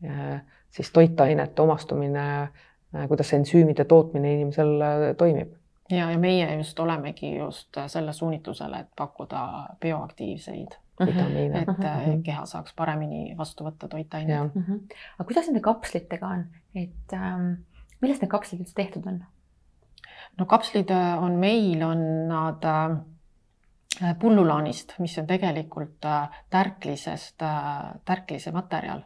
äh, siis toitainete omastumine, äh, kuidas ensüümide tootmine inimesel toimib ja, ja meie just olemegi just selle suunitlusele, et pakkuda bioaktiivseid vitamiine, et mm -hmm. keha saaks paremini vastu võtta toitaineid mm. -hmm. aga kuidas nende kapslitega on, et ähm, millest need kapslid üldse tehtud on? no kapslid äh, on meil, on nad äh, pullulaanist, mis on tegelikult äh, tärklisest äh,, tärklise materjal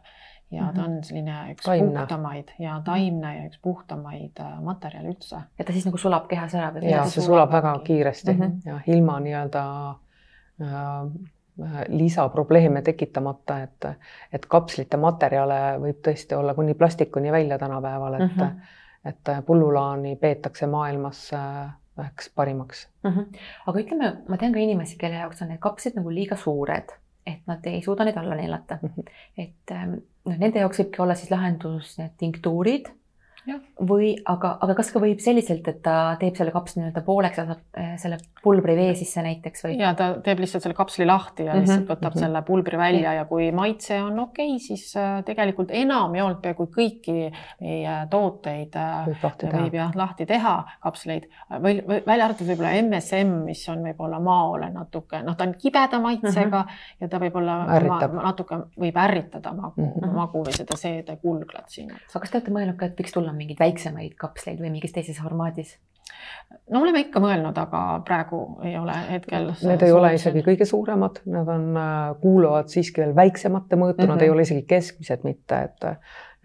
ja mm -hmm. ta on selline üks taimne. puhtamaid ja taimne ja üks puhtamaid äh, materjale üldse. ja ta siis nagu sulab kehas ära? ja see sulab väga kiiresti mm -hmm. ja ilma nii-öelda äh, lisaprobleeme tekitamata, et, et kapslite materjale võib tõesti olla kuni plastikuni välja tänapäeval, et mm, -hmm. et pullulaani peetakse maailmas äh, üheks parimaks mm. -hmm. aga ütleme, ma tean ka inimesi, kelle jaoks on need kapslid nagu liiga suured, et nad ei suuda neid alla neelata mm. -hmm. et noh, nende jaoks võibki olla siis lahendus need tinktuurid või aga, aga kas ka võib selliselt, et ta teeb selle kapsli nii-öelda pooleks ja saab eh, selle pulbri vee sisse näiteks või? ja ta teeb lihtsalt selle kapsli lahti ja mm -hmm. lihtsalt võtab mm -hmm. selle pulbri välja ja kui maitse on okei okay,, siis äh, tegelikult enamjaolt peaaegu kõiki meie tooteid äh, võib, võib jah lahti teha, kapsleid või, või välja arvatud võib-olla MSM, mis on võib-olla maole natuke, noh, ta on kibeda maitsega mm -hmm. ja ta võib-olla natuke võib ärritada magu mm, -hmm. magu või seda seedekulglat siin. aga kas te olete mõelnud ka, et võiks tulla on mingeid väiksemaid kapsleid või mingis teises formaadis? no oleme ikka mõelnud, aga praegu ei ole hetkel. Need ei ole isegi kõige suuremad, nad on, äh, kuuluvad siiski veel väiksemate mõõtu mm, -hmm. nad ei mhm. ole isegi keskmised mitte, et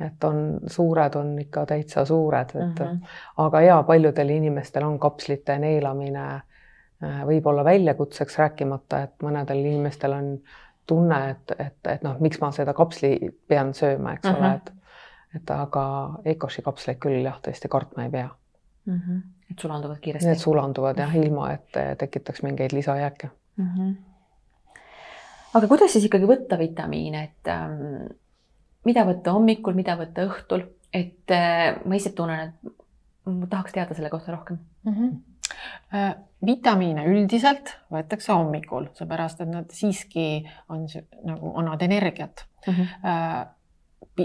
et on suured, on ikka täitsa suured, et mm -hmm. aga ja paljudel inimestel on kapslite neelamine äh, võib-olla väljakutseks, rääkimata, et mõnedel inimestel on tunne, et, et, et noh, miks ma seda kapsli pean sööma, eks mm -hmm. ole, et et aga Ecoshi kapsleid küll jah, tõesti kartma ei pea mm. -hmm. et sulanduvad kiiresti? Need sulanduvad jah, ilma et tekitaks mingeid lisajääke mm. -hmm. aga kuidas siis ikkagi võtta vitamiine, et ähm, mida võtta hommikul, mida võtta õhtul, et äh, ma ise tunnen, et ma tahaks teada selle kohta rohkem mm. -hmm. Vitamiine üldiselt võetakse hommikul, seepärast et nad siiski on nagu annavad energiat mm. -hmm.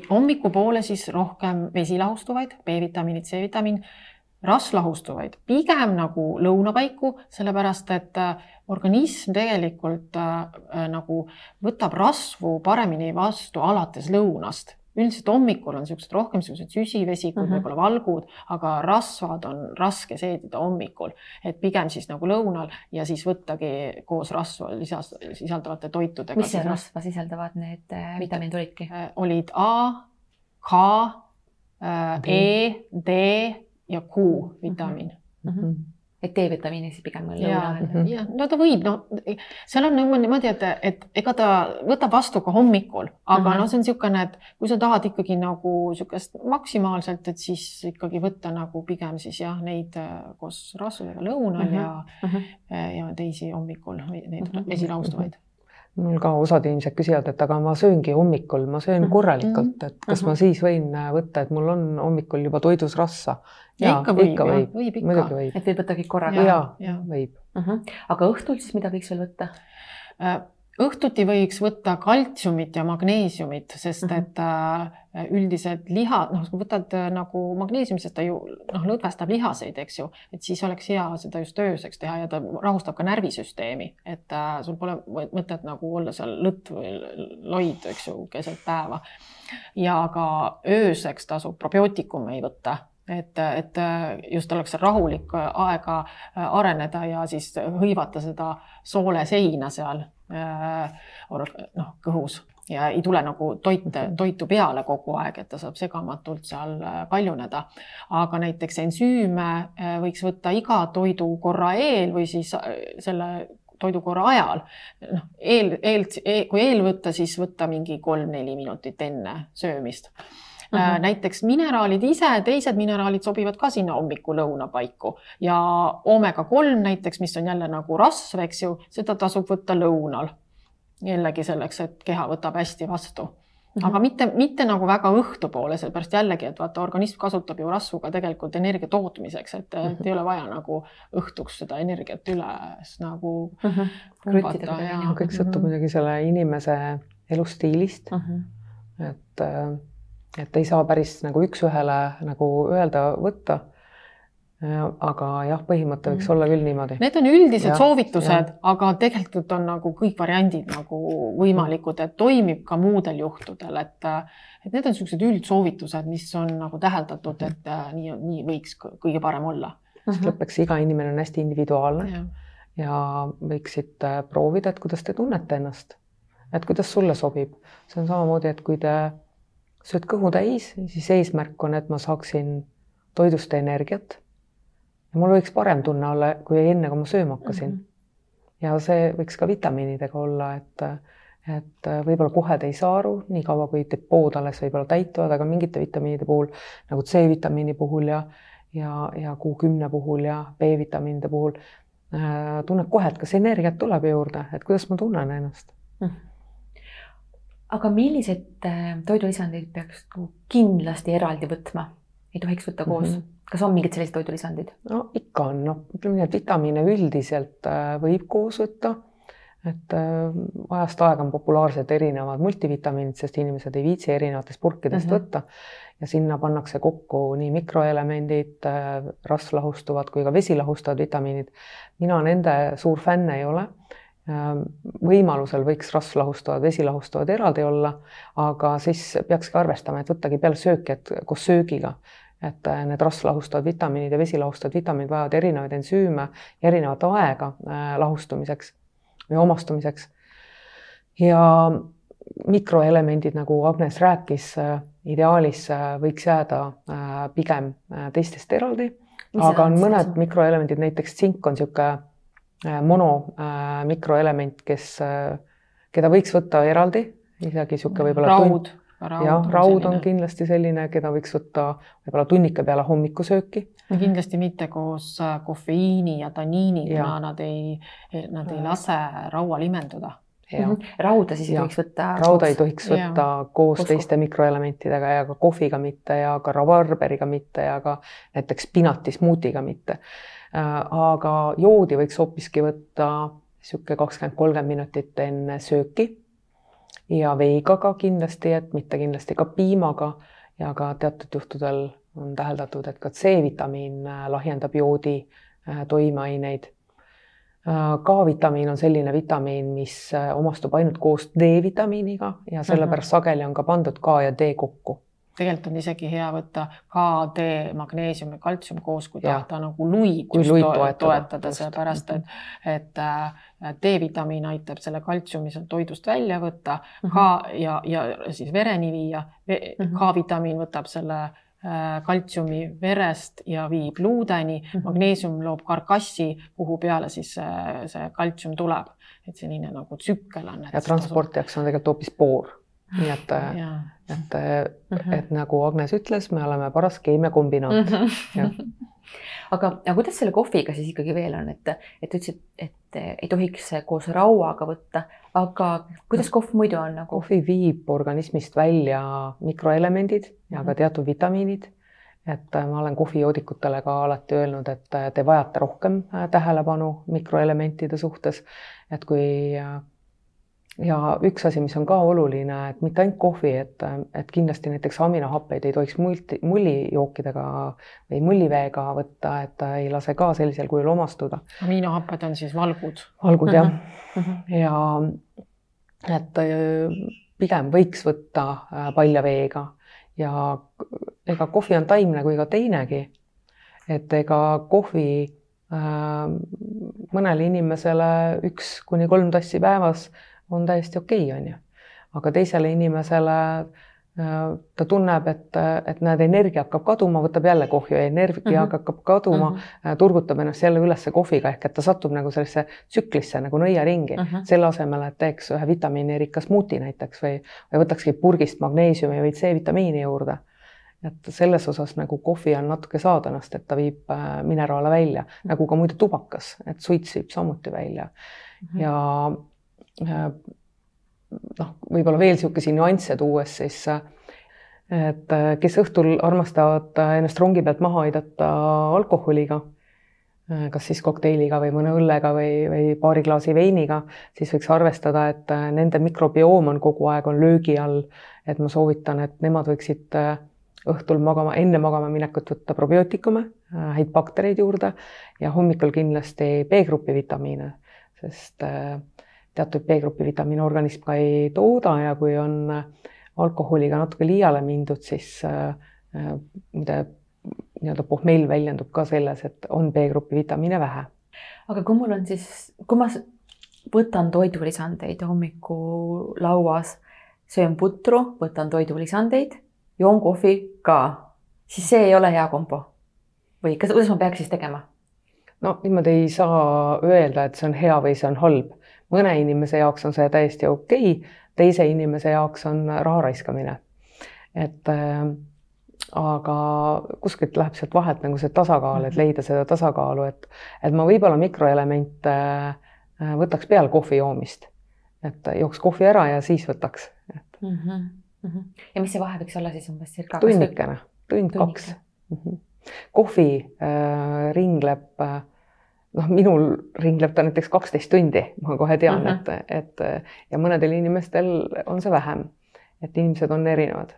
Hommikupoole siis rohkem vesilahustuvaid, B-vitamiinid, C-vitamiin, rasvlahustuvaid pigem nagu lõuna paiku, sellepärast et äh, organism tegelikult äh, äh, nagu võtab rasvu paremini vastu alates lõunast üldiselt hommikul on niisugused rohkem niisugused süsivesikud mm, -hmm. võib-olla valgud, aga rasvad on raske seedida hommikul, et pigem siis nagu lõunal ja siis võttagi koos rasva lisas, sisaldavate toitudega. mis see rasva sisaldavad need äh, vitamiinid olidki äh,? olid A, K äh,, E, D ja Q vitamiin mm. -hmm. Et D-vitamiini siis pigem lõuna ja, ajal. ja no ta võib, no seal on niimoodi, et, et ega ta võtab vastu ka hommikul, aga mm -hmm. noh, see on niisugune, et kui sa tahad ikkagi nagu niisugust maksimaalselt, et siis ikkagi võtta nagu pigem siis jah, neid äh, koos rasvadega lõunal mm -hmm. ja mm, -hmm. ja teisi hommikul, neid mm -hmm. esilaustuvaid mul ka osad inimesed küsivad, et aga ma sööngi hommikul, ma söön mhm. korralikult, et kas ma mhm. siis võin äh, võtta, et mul on hommikul juba toidus rassa. ja ikka võib, ikka võib, võib ikka. muidugi võib. et võib võtta kõik korraga? ja, ja, võib uh. -huh. aga õhtul siis mida võiks veel võtta? Õhtuti võiks võtta kaltsiumit ja magneesiumit, sest -hmm. et äh, üldiselt liha, noh, kui võtad äh, nagu magneesiumi, sest ta ju noh, lõdvestab lihaseid, eks ju, et siis oleks hea seda just ööseks teha ja ta rahustab ka närvisüsteemi, et äh, sul pole mõtet nagu olla seal lõtt või loid, eks ju, keset päeva. ja ka ööseks tasub probiootikume võtta et, et just oleks rahulik aega areneda ja siis hõivata seda sooleseina seal Äh, noh, kõhus ja ei tule nagu toite, toitu peale kogu aeg, et ta saab segamatult seal äh, paljuneda. aga näiteks ensüüme äh, võiks võtta iga toidukorra eel või siis selle toidukorra ajal. noh, eel, eel, kui eel võtta, siis võtta mingi kolm-neli minutit enne söömist Mm -hmm. näiteks mineraalid ise, teised mineraalid sobivad ka sinna hommiku-lõuna paiku ja oomega kolm näiteks, mis on jälle nagu rasv, eks ju, seda tasub võtta lõunal. jällegi selleks, et keha võtab hästi vastu mm. -hmm. aga mitte, mitte nagu väga õhtupoole, sellepärast jällegi, et vaata, organism kasutab ju rasvu ka tegelikult energia tootmiseks, et mm, -hmm. et ei ole vaja nagu õhtuks seda energiat üles nagu mm -hmm. kõik sõltub muidugi mm -hmm. selle inimese elustiilist mm. -hmm. et äh, et ei saa päris nagu üks-ühele nagu öelda, võtta. aga jah, põhimõte võiks mm. olla küll niimoodi. Need on üldised ja, soovitused, aga tegelikult on nagu kõik variandid nagu võimalikud, et toimib ka muudel juhtudel, et et need on niisugused üldsoovitused, mis on nagu täheldatud, et äh, nii, nii võiks kõige parem olla. sest mhm. lõpuks iga inimene on hästi individuaalne ja, ja võiksite äh, proovida, et kuidas te tunnete ennast, et kuidas sulle sobib. see on samamoodi, et kui te sööd kõhu täis, siis eesmärk on, et ma saaksin toidust energiat. ja mul võiks parem tunne olla, kui enne, kui ma sööma hakkasin mm. -hmm. ja see võiks ka vitamiinidega olla, et, et võib-olla kohe te ei saa aru, niikaua kui depood alles võib-olla täituvad, aga mingite vitamiinide puhul nagu C-vitamiini puhul ja, ja, ja Q10 puhul ja B-vitamiinide puhul äh, tunned kohe, et kas energiat tuleb juurde, et kuidas ma tunnen ennast mm. -hmm aga millised äh, toidulisandid peaks nagu kindlasti eraldi võtma, ei tohiks võtta koos mm? -hmm kas on mingid sellised toidulisandid? no ikka on, noh, ütleme nii, et vitamiine üldiselt äh, võib koos võtta. et äh, ajast aega on populaarsed erinevad multivitamiinid, sest inimesed ei viitsi erinevatest purkidest mm -hmm. võtta ja sinna pannakse kokku nii mikroelemendid, rasvlahustuvad kui ka vesilahustavad vitamiinid. mina nende suur fänn ei ole võimalusel võiks rasvlahustavad, vesilahustavad eraldi olla, aga siis peakski arvestama, et võttagi peale sööki, et koos söögiga, et äh, need rasvlahustavad vitamiinid ja vesilahustavad vitamiinid vajavad erinevaid ensüüme ja erinevat aega äh, lahustumiseks või omastumiseks. ja mikroelemendid, nagu Agnes rääkis, äh, ideaalis võiks jääda pigem teistest eraldi, aga on mõned mikroelemendid, näiteks tsink on niisugune mono äh, mikroelement, kes, äh, keda võiks võtta eraldi, isegi niisugune võib-olla raud. jah, raud on kindlasti selline, keda võiks võtta võib-olla tunnike peale hommikusööki. kindlasti mitte koos kofeiini ja taniiniga ja., nad ei, nad ei lase raual imenduda Ja. Mhm. rauda siis ei tohiks võtta. rauda ei tohiks võtta ja. koos Kosku. teiste mikroelementidega ja ka kohviga mitte ja ka rabarberiga mitte ja ka näiteks spinatismuutiga mitte Äh, aga joodi võiks hoopiski võtta niisugune kakskümmend, kolmkümmend minutit enne sööki ja veiga ka kindlasti, et mitte kindlasti ka piimaga ja ka teatud juhtudel on täheldatud, et ka C-vitamiin äh, lahjendab joodi äh, toimeaineid. K-vitamiin on selline vitamiin, mis omastub ainult koos D-vitamiiniga ja sellepärast mhm. sageli on ka pandud K ja D kokku tegelikult on isegi hea võtta KD, magneesium ja kaltsium koos, kui tahta nagu luikust toetada, toetada, sellepärast et, et äh, D-vitamiin aitab selle kaltsiumi sealt toidust välja võtta mm -hmm. ka ja, ja siis vereni viia. Mhm. K-vitamiin võtab selle äh, kaltsiumi verest ja viib luudeni mm, -hmm. magneesium loob karkassi, kuhu peale siis see, see kaltsium tuleb, et selline nagu tsükkel on. ja transportijaks on tegelikult hoopis boor, nii et, et mm, -hmm. et nagu Agnes ütles, me oleme paras keemiakombinaat mm. -hmm. aga, aga kuidas selle kohviga siis ikkagi veel on, et, et ütlesid, et ei tohiks koos rauaga võtta, aga kuidas kohv muidu on nagu? kohvi viib organismist välja mikroelemendid ja ka mhm. teatud vitamiinid. et ma olen kohvijoodikutele ka alati öelnud, et te vajate rohkem tähelepanu mikroelementide suhtes. et kui ja üks asi, mis on ka oluline, et mitte ainult kohvi, et, et kindlasti näiteks aminohappeid ei tohiks multi, mullijookidega või mulliveega võtta, et ta ei lase ka sellisel kujul omastuda. aminohapped on siis valgud? valgud jah mm, -hmm. ja et äh, pigem võiks võtta äh, palja veega ja ega kohvi on taimne kui ka teinegi. et ega kohvi äh, mõnele inimesele üks kuni kolm tassi päevas on täiesti okei okay,, on ju. aga teisele inimesele äh, ta tunneb, et, et näed, energia hakkab kaduma, võtab jälle kohvi, energia mm -hmm. hakkab kaduma mm, -hmm. turgutab ennast jälle ülesse kohviga ehk et ta satub nagu sellesse tsüklisse nagu nõiaringi mm, -hmm. selle asemel, et teeks ühe vitamiinirikka smuuti näiteks või, või võtakski purgist magneesiumi või C-vitamiini juurde. et selles osas nagu kohvi on natuke saadanast, et ta viib äh, mineraale välja mm, -hmm. nagu ka muide tubakas, et suits viib samuti välja mm. -hmm. ja noh, võib-olla veel niisuguseid nüansse tuues siis, et äh, kes õhtul armastavad ennast rongi pealt maha aidata alkoholiga, äh, kas siis kokteiliga või mõne õllega või, või paari klaasi veiniga, siis võiks arvestada, et nende mikrobioom on kogu aeg on löögi all. et ma soovitan, et nemad võiksid õhtul magama, enne magama minekut võtta probiootikume, häid baktereid juurde ja hommikul kindlasti B-grupi vitamiine, sest äh, teatud B-grupi vitamiine organism ka ei tooda ja kui on alkoholiga natuke liiale mindud, siis äh, muide nii-öelda pohmell väljendub ka selles, et on B-grupi vitamiine vähe. aga kui mul on siis, kui ma võtan toidulisandeid hommikulauas, söön putru, võtan toidulisandeid, joon kohvi ka, siis see ei ole hea kombo või kas, kuidas ma peaks siis tegema? no niimoodi ei saa öelda, et see on hea või see on halb mõne inimese jaoks on see täiesti okei okay,, teise inimese jaoks on raha raiskamine. et äh, aga kuskilt läheb sealt vahelt nagu see tasakaal, et mhm. leida seda tasakaalu, et, et ma võib-olla mikroelemente äh, võtaks peale kohvi joomist. et jooks kohvi ära ja siis võtaks et.... Mm -hmm. ja mis see vahe võiks olla siis umbes circa? tunnikene, tund-kaks mm. -hmm. kohvi äh, ringleb äh, noh, minul ringleb ta näiteks kaksteist tundi, ma kohe tean uh, -huh. et, et ja mõnedel inimestel on see vähem. et inimesed on erinevad.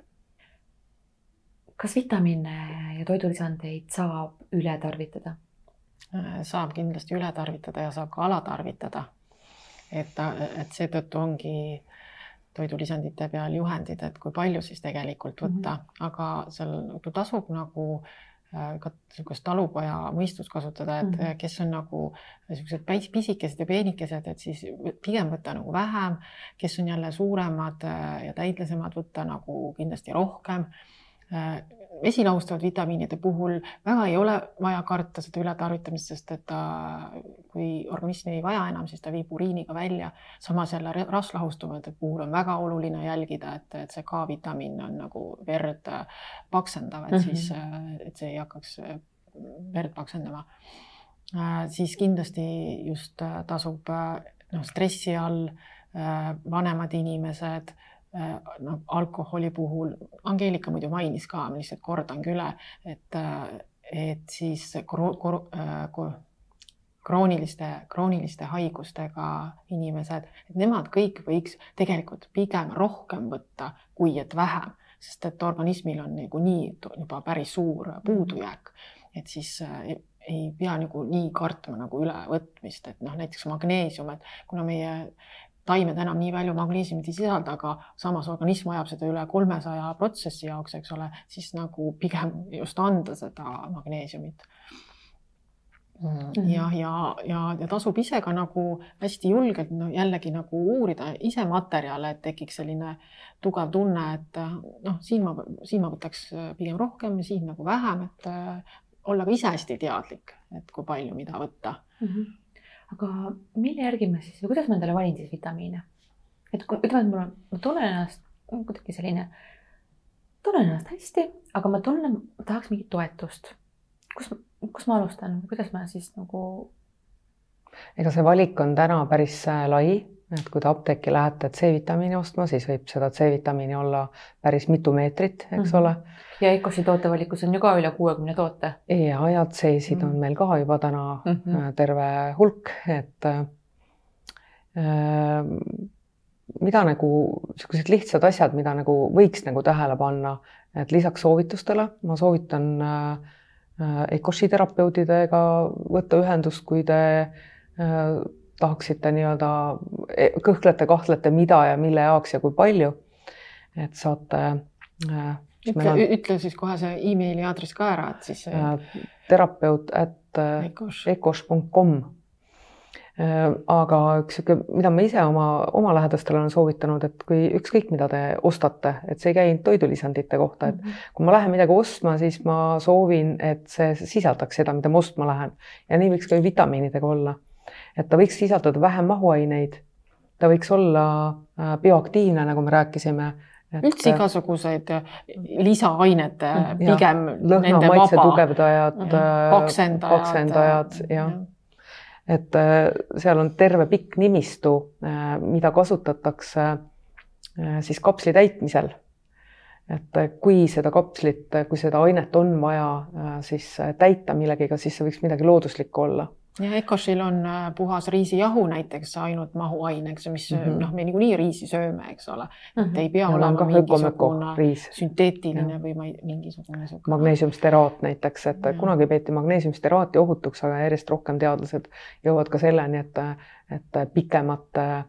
kas vitamiine ja toidulisandeid saab üle tarvitada? saab kindlasti üle tarvitada ja saab ka alatarvitada. et, et seetõttu ongi toidulisandite peal juhendid, et kui palju siis tegelikult võtta mm, -hmm. aga seal tasub nagu äh, Äh, ka niisugust talupoja mõistust kasutada, et mm -hmm. kes on nagu niisugused pisikesed ja peenikesed, et siis pigem võtta nagu vähem, kes on jälle suuremad äh, ja täidlesemad, võtta nagu kindlasti rohkem vesilahustavad vitamiinide puhul väga ei ole vaja karta seda ületarvitamist, sest et ta, kui organism ei vaja enam, siis ta viib uriiniga välja. samas jälle rasvlahustuvate puhul on väga oluline jälgida, et, et see K-vitamiin on nagu verd paksendav, et mm -hmm. siis, et see ei hakkaks verd paksendama. siis kindlasti just tasub noh, stressi all vanemad inimesed Äh, noh, alkoholi puhul, Angeelika muidu mainis ka, ma lihtsalt kordangi üle, et, äh, et siis kro, kro, kro, äh, krooniliste, krooniliste haigustega inimesed, et nemad kõik võiks tegelikult pigem rohkem võtta, kui et vähem, sest et organismil on niikuinii juba päris suur puudujääk, et siis ei pea nagu nii kartma nagu ülevõtmist, et noh, näiteks magneesium, et kuna meie taimed enam nii palju magneesiumit ei sisalda, aga samas organism vajab seda üle kolmesaja protsessi jaoks, eks ole, siis nagu pigem just anda seda magneesiumit. Mm, jah, ja, ja, ja tasub ise ka nagu hästi julgelt no jällegi nagu uurida ise materjale, et tekiks selline tugev tunne, et noh, siin ma, siin ma võtaks pigem rohkem, siin nagu vähem, et äh, olla ka ise hästi teadlik, et kui palju mida võtta mm. -hmm. Aga mille järgi ma siis kuidas ma endale valin siis vitamiine? et kui ütleme, et mul on, ma tunnen ennast kuidagi selline, tunnen ennast hästi, aga ma tunnen, tahaks mingit toetust. kus kus ma alustan, kuidas ma siis nagu? ega see valik on täna päris äh, lai, et kui te apteeki lähete C-vitamiini ostma, siis võib seda C-vitamiini olla päris mitu meetrit, eks mm -hmm. ole. ja EKOS-i tootevalikus on ju ka üle kuuekümne toote. ja, ja C-sid mm -hmm. on meil ka juba täna mm -hmm. terve hulk, et äh, mida nagu niisugused lihtsad asjad, mida nagu võiks nagu tähele panna, et lisaks soovitustele ma soovitan äh, EKOS-i terapeutidega võtta ühendust, kui te äh, tahaksite nii-öelda, e, kõhklete, kahtlete, mida ja mille jaoks ja kui palju. et saate. Äh, ütle, on... ütle siis kohe see emaili aadress ka ära, et siis. Äh, terapeut at ecos.com Äh, aga üks sihuke, mida ma ise oma, oma lähedastele olen soovitanud, et kui ükskõik, mida te ostate, et see ei käi toidulisandite kohta, et mm -hmm. kui ma lähen midagi ostma, siis ma soovin, et see sisaldaks seda, mida ma ostma lähen ja nii võiks ka vitamiinidega olla. Et ta võiks sisaldada vähem mahuaineid, ta võiks olla äh, bioaktiivne, nagu me rääkisime üldse igasuguseid lisaainete pigem. lõhna, maitse tugevdajad, paksendajad, paksendajad, jah ja et äh, seal on terve pikk nimistu, äh, mida kasutatakse äh, siis kapsli täitmisel. et kui seda kapslit, kui seda ainet on vaja siis täita millegiga, siis see võiks midagi looduslikku olla ja Ecoshil on äh, puhas riisijahu näiteks ainult mahuaineks, mis mm -hmm. noh, me niikuinii riisi sööme, eks ole mm, -hmm. et ei pea ja olema mingisugune sünteetiline ja. või ma ei, mingisugune magneesiumsteraat näiteks, et ja. kunagi peeti magneesiumsteraati ohutuks, aga järjest rohkem teadlased jõuavad ka selleni, et, et pikemate äh,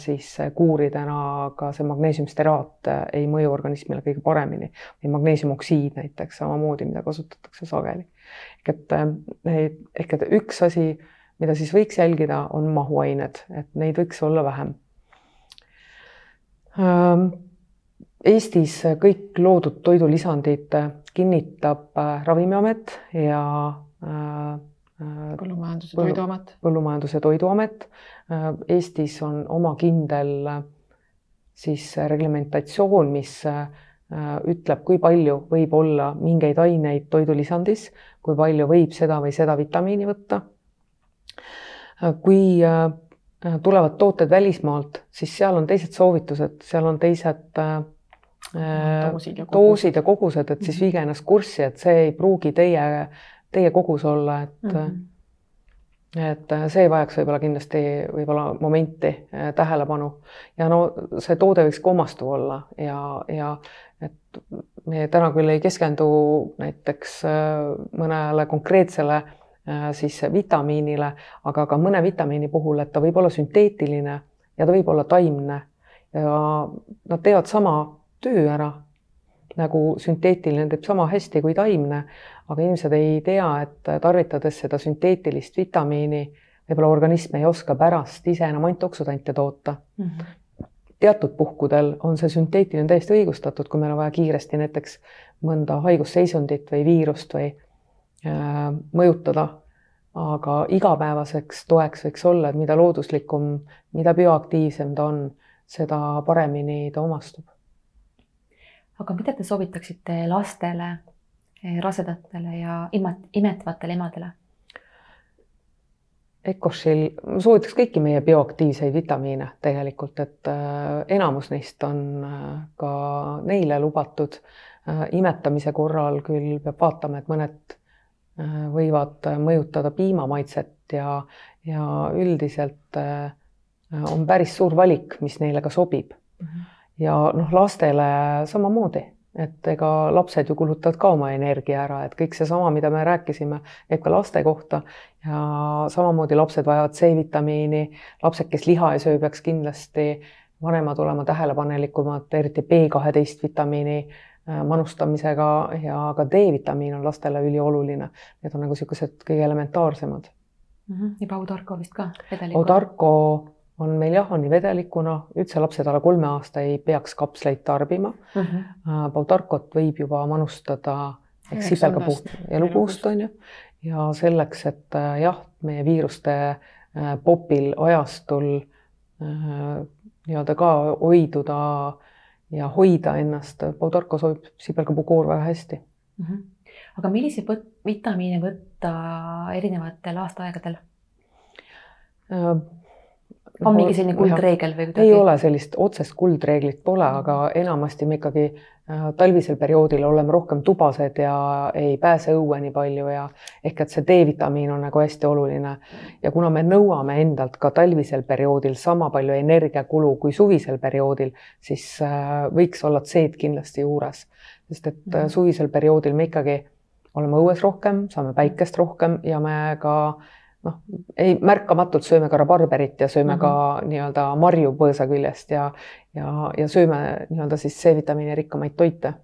siis kuuridena ka see magneesiumsteraat äh, ei mõju organismile kõige paremini või magneesiumoksiid näiteks samamoodi, mida kasutatakse sageli ehk et, eh, ehk et üks asi, mida siis võiks jälgida, on mahuained, et neid võiks olla vähem. Ähm, Eestis kõik loodud toidulisandid kinnitab äh, Ravimiamet ja äh, põllumajanduse Toiduamet. põllumajanduse Toiduamet. Äh, Eestis on oma kindel siis reglementatsioon, mis ütleb, kui palju võib olla mingeid aineid toidulisandis kui palju võib seda või seda vitamiini võtta. kui äh, tulevad tooted välismaalt, siis seal on teised soovitused, seal on teised äh, doosid ja, doosid ja kogused, et siis mhm. viige ennast kurssi, et see ei pruugi teie, teie kogus olla, et mm -hmm et see vajaks võib-olla kindlasti võib-olla momenti tähelepanu. Ja no see toode võiks ka omastuv olla ja, ja et me täna küll ei keskendu näiteks äh, mõnele konkreetsele äh, siis vitamiinile, aga ka mõne vitamiini puhul, et ta võib olla sünteetiline ja ta võib olla taimne. Ja nad teevad sama töö ära nagu sünteetiline teeb sama hästi kui taimne, aga inimesed ei tea, et tarvitades seda sünteetilist vitamiini, võib-olla organism ei oska pärast ise enam antioksüdante toota mm. -hmm teatud puhkudel on see sünteetiline täiesti õigustatud, kui meil on vaja kiiresti näiteks mõnda haigusseisundit või viirust või äh, mõjutada. aga igapäevaseks toeks võiks olla, et mida looduslikum, mida bioaktiivsem ta on, seda paremini ta omastub. aga mida te soovitaksite lastele, rasedatele ja imetvatele emadele? Ecoshil, ma soovitaks kõiki meie bioaktiivseid vitamiine tegelikult, et äh, enamus neist on äh, ka neile lubatud. Äh, imetamise korral küll peab vaatama, et mõned võivad mõjutada piimamaitset ja, ja üldiselt on päris suur valik, mis neile ka sobib. -hmm. ja noh, lastele samamoodi et ega lapsed ju kulutavad ka oma energia ära, et kõik seesama, mida me rääkisime, käib ka laste kohta ja samamoodi lapsed vajavad C-vitamiini, lapsed, kes liha ei söö, peaks kindlasti vanemad olema tähelepanelikumad, eriti B12 vitamiini manustamisega ja ka D-vitamiin on lastele ülioluline. Need on nagu niisugused kõige elementaarsemad mm. -hmm. ja Paudarko vist ka? Paudarko on meil jah, on vedelikuna, üldse lapsed alla kolme aasta ei peaks kapsleid tarbima mm. -hmm. Paudarkot võib juba manustada ehk sipelgapuu elupuust on ju ja selleks, et äh, jah, meie viiruste äh, popil ajastul nii-öelda ka hoiduda ja hoida ennast, Paudarko sobib sibelgapuukoor väga hästi mm. -hmm. aga milliseid võt-, vitamiine võtta erinevatel aastaaegadel? On mingi selline kuldreegel või kuidagi? ei ole sellist otsest kuldreeglit pole, aga enamasti me ikkagi Äh, talvisel perioodil oleme rohkem tubased ja ei pääse õue nii palju ja ehk et see D-vitamiin on nagu hästi oluline. ja kuna me nõuame endalt ka talvisel perioodil sama palju energiakulu kui suvisel perioodil, siis äh, võiks olla C-d kindlasti juures, sest et mm -hmm. suvisel perioodil me ikkagi oleme õues rohkem, saame päikest rohkem ja me ka noh, ei märkamatult sööme ka rabarberit ja sööme mm -hmm. ka nii-öelda marju põõsa küljest ja, ja, ja sööme nii-öelda siis C-vitamiini rikkamaid toite.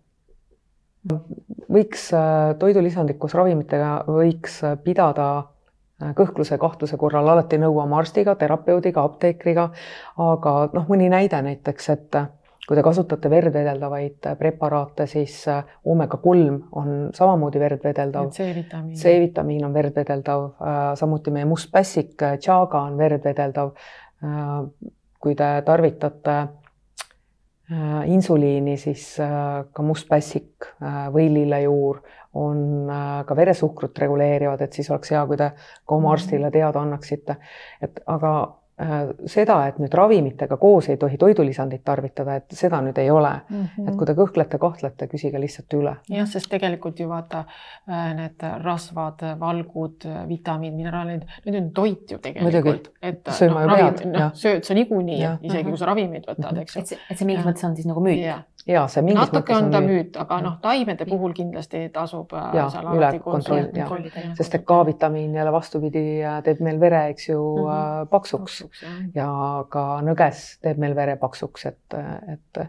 võiks äh, toidulisandit koos ravimitega võiks pidada äh, kõhkluse kahtluse korral alati nõu oma arstiga, terapeudiga, apteekriga, aga noh, mõni näide näiteks, et kui te kasutate verd vedeldavaid preparaate, siis äh, oomega kolm on samamoodi verd vedeldav. C-vitamiin. C-vitamiin on verd vedeldav, äh, samuti meie must pässik, äh, tšaaga on verd vedeldav. kui te tarvitate insuliini, siis ka must pässik või lillejuur on ka veresuhkrut reguleerivad, et siis oleks hea, kui te ka oma arstile teada annaksite. et aga Äh, seda, et nüüd ravimitega koos ei tohi toidulisandit tarvitada, et seda nüüd ei ole mm. -hmm. et kui te kõhklete, kahtlete, küsige lihtsalt üle. jah, sest tegelikult ju vaata äh, need rasvad, valgud, vitamiin, mineraalid, need on toit ju tegelikult. et sööma no, ju pead. noh, sööd sa niikuinii, isegi kui sa ravimeid võtad, eks ju. et see, et see mingis mõttes on siis nagu müüt ja see mingis natuke on ta müüt, aga noh, taimede puhul kindlasti tasub äh, ja, üle kontrollida, sest et K-vitamiin jälle vastupidi äh, teeb meil vere, eks ju mm, -hmm. paksuks, paksuks ja ka nõges teeb meil vere paksuks, et, et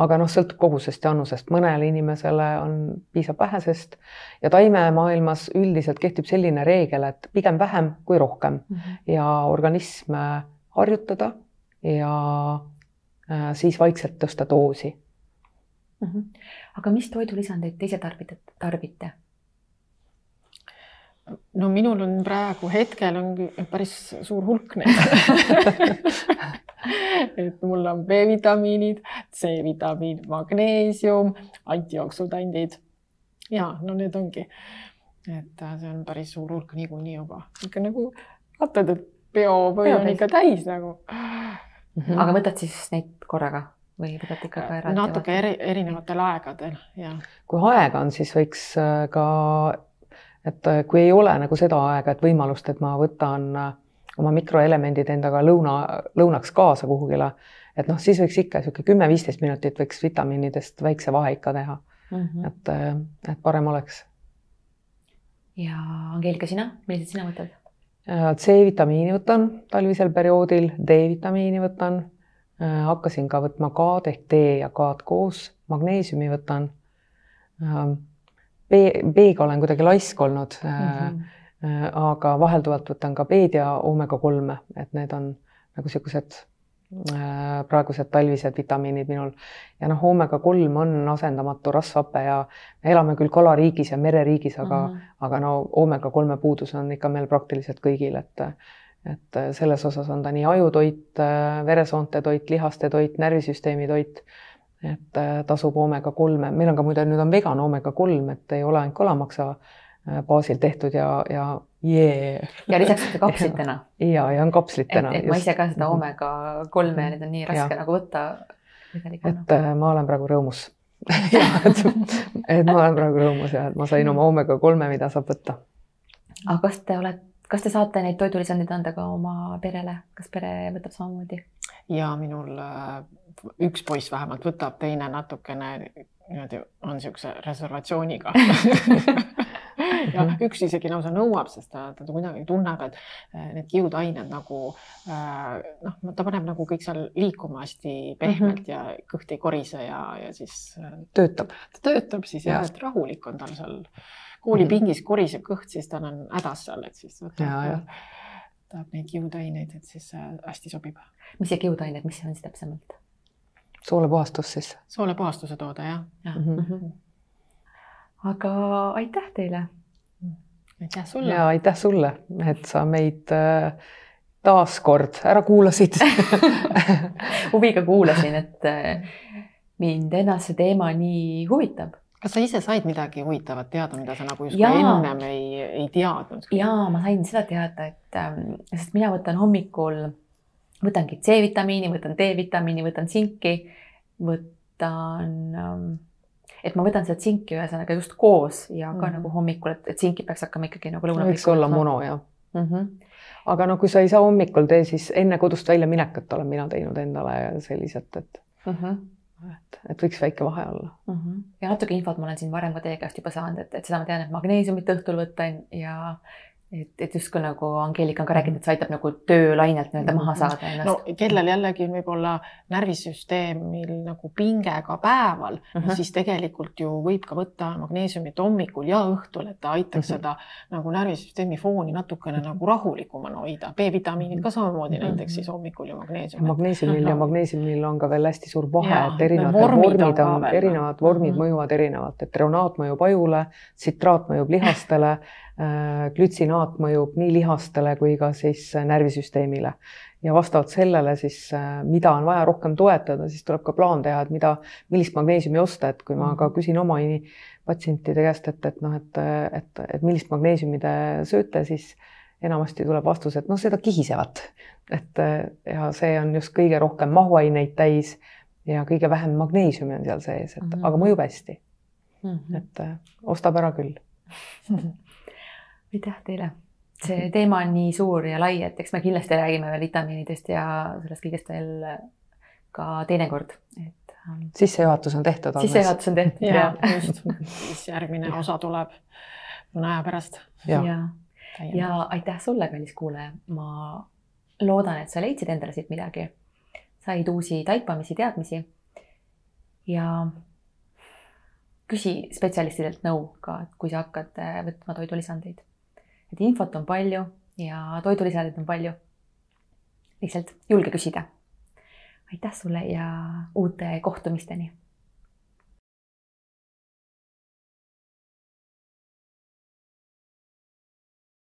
aga noh, sõltub kogusest ja annusest, mõnele inimesele on, piisab vähesest. Ja taimemaailmas üldiselt kehtib selline reegel, et pigem vähem kui rohkem. Mm -hmm. ja organism harjutada ja siis vaikselt tõsta doosi mm. -hmm. aga mis toidulisandeid te ise tarbite, tarbite? no minul on praegu hetkel on päris suur hulk neid et mul on B-vitamiinid, C-vitamiin, magneesium, antijooksutandid. ja no need ongi, et äh, see on päris suur hulk niikuinii juba ikka nagu vaatad, et peopõi on ikka täis nagu mm. -hmm. aga võtad siis neid korraga? Või võtate ikka ka eraldi? natuke eri, erinevatel aegadel, jah. kui aega on, siis võiks äh, ka, et äh, kui ei ole nagu seda aega, et võimalust, et ma võtan äh, oma mikroelemendid endaga lõuna, lõunaks kaasa kuhugile, et noh, siis võiks ikka niisugune kümme-viisteist minutit võiks vitamiinidest väikse vahe ikka teha mm. -hmm. et, et parem oleks. ja Angeelika, sina, milliseid sina võtad? C-vitamiini võtan talvisel perioodil, D-vitamiini võtan Äh, hakkasin ka võtma K-d ehk D ja K-d koos, magneesiumi võtan. Ähm, B, B-ga olen kuidagi laisk olnud mm. -hmm. aga vahelduvalt võtan ka B-d ja oomega kolme, et need on nagu niisugused praegused talvised vitamiinid minul ja noh, oomega kolm on asendamatu rasvhape ja me elame küll kalariigis ja mereriigis, aga mm, -hmm. aga no oomega kolme puudus on ikka meil praktiliselt kõigil, et et äh, selles osas on ta nii ajutoit, äh, veresoonte toit, lihaste toit, närvisüsteemi toit. et äh, tasub oomega kolme, meil on ka muide nüüd on vegan oomega kolm, et ei ole ainult kalamaksa baasil tehtud ja, ja jee. ja lisaks ka kapslitena. ja, ja on kapslitena. et, et ma ise ka seda oomega kolme ja need on nii raske ja. nagu võtta. et ma olen praegu rõõmus et, et ma olen praegu rõõmus ja et ma sain oma oomega kolme, mida saab võtta. aga kas te olete kas te saate neid toidulisandeid anda ka oma perele, kas pere võtab samamoodi? ja minul äh, üks poiss vähemalt võtab, teine natukene niimoodi on niisuguse reservatsiooniga ja üks isegi lausa nõuab, sest ta, ta kuidagi tunneb, et äh, need kiudained nagu noh, ta paneb nagu kõik seal liikuma hästi pehmelt mm -hmm. ja kõht ei korise ja, ja siis. töötab. ta töötab siis ja, ja, et rahulik on tal seal koolipingis koriseb kõht, siis ta on hädas seal, et siis võtab, tahab neid kiudaineid, et siis hästi sobib. mis see kiudained, mis see on siis täpsemalt? soolepuhastus siis. soolepuhastuse toode jah ja. Mm -hmm. aga aitäh teile. aitäh sulle. ja aitäh sulle, et sa meid äh, taaskord ära kuulasid huviga kuulasin, et äh, mind ennast see teema nii huvitab kas sa ise said midagi huvitavat teada, mida sa nagu justkui ennem ei, ei teadnud? ja ma sain seda teada, et ähm, sest mina võtan hommikul võtangi C-vitamiini, võtan D-vitamiini, võtan tsinki, võtan, ähm, et ma võtan seda tsinki ühesõnaga just koos ja ka mm -hmm. nagu hommikul, et, tsinki peaks hakkama ikkagi nagu lõuna. võiks olla mono jah mm. -hmm. aga no kui sa ei saa hommikul tee, siis enne kodust välja minekut olen mina teinud endale selliselt, et mm. -hmm et, et võiks väike vahe olla mm. -hmm. ja natuke infot ma olen siin varem ka teie käest juba saanud, et, et seda ma tean, et magneesiumit õhtul võtan ja et, et justkui nagu Angeelika on ka rääkinud, et see aitab nagu töölainelt nii-öelda maha saada ennast. no kellel jällegi on võib-olla närvisüsteemil nagu pinge ka päeval uh, -huh. siis tegelikult ju võib ka võtta magneesiumit hommikul ja õhtul, et ta aitaks uh -huh. seda nagu närvisüsteemi fooni natukene nagu rahulikumana hoida. B-vitamiinid ka samamoodi uh -huh. näiteks siis hommikul ju magneesium. magneesiumil ja magneesiumil on ka veel hästi suur vahe, et erinevad vormid on, on, erinevad vormid uh -huh. mõjuvad erinevalt, et reonaat mõjub ajule, tsitraat mõjub lihastele glütsinaat mõjub nii lihastele kui ka siis äh, närvisüsteemile ja vastavalt sellele siis, äh, mida on vaja rohkem toetada, siis tuleb ka plaan teha, et mida, millist magneesiumi osta, et kui ma ka mhm. küsin oma patsientide käest, et, et noh, et, et, et millist magneesiumi te sööte, siis enamasti tuleb vastus, et noh, seda kihisevat. et ja see on just kõige rohkem mahuaineid täis ja kõige vähem magneesiumi on seal sees, et mm -hmm. aga mõjub hästi mm. -hmm. et ostab ära küll aitäh teile. see teema on nii suur ja lai, et eks me kindlasti räägime veel vitamiinidest ja sellest kõigest veel ka teinekord, et. Ähm, sissejuhatus on tehtud. sissejuhatus on tehtud ja, ja just, siis järgmine ja. osa tuleb mõne aja pärast. ja, ja, ja aitäh sulle, kallis kuulaja, ma loodan, et sa leidsid endale siit midagi, said uusi taipamisi, teadmisi ja küsi spetsialistidelt nõu ka, et kui sa hakkad äh, võtma toidulisandeid et infot on palju ja toidulisandeid on palju. lihtsalt julge küsida. aitäh sulle ja uute kohtumisteni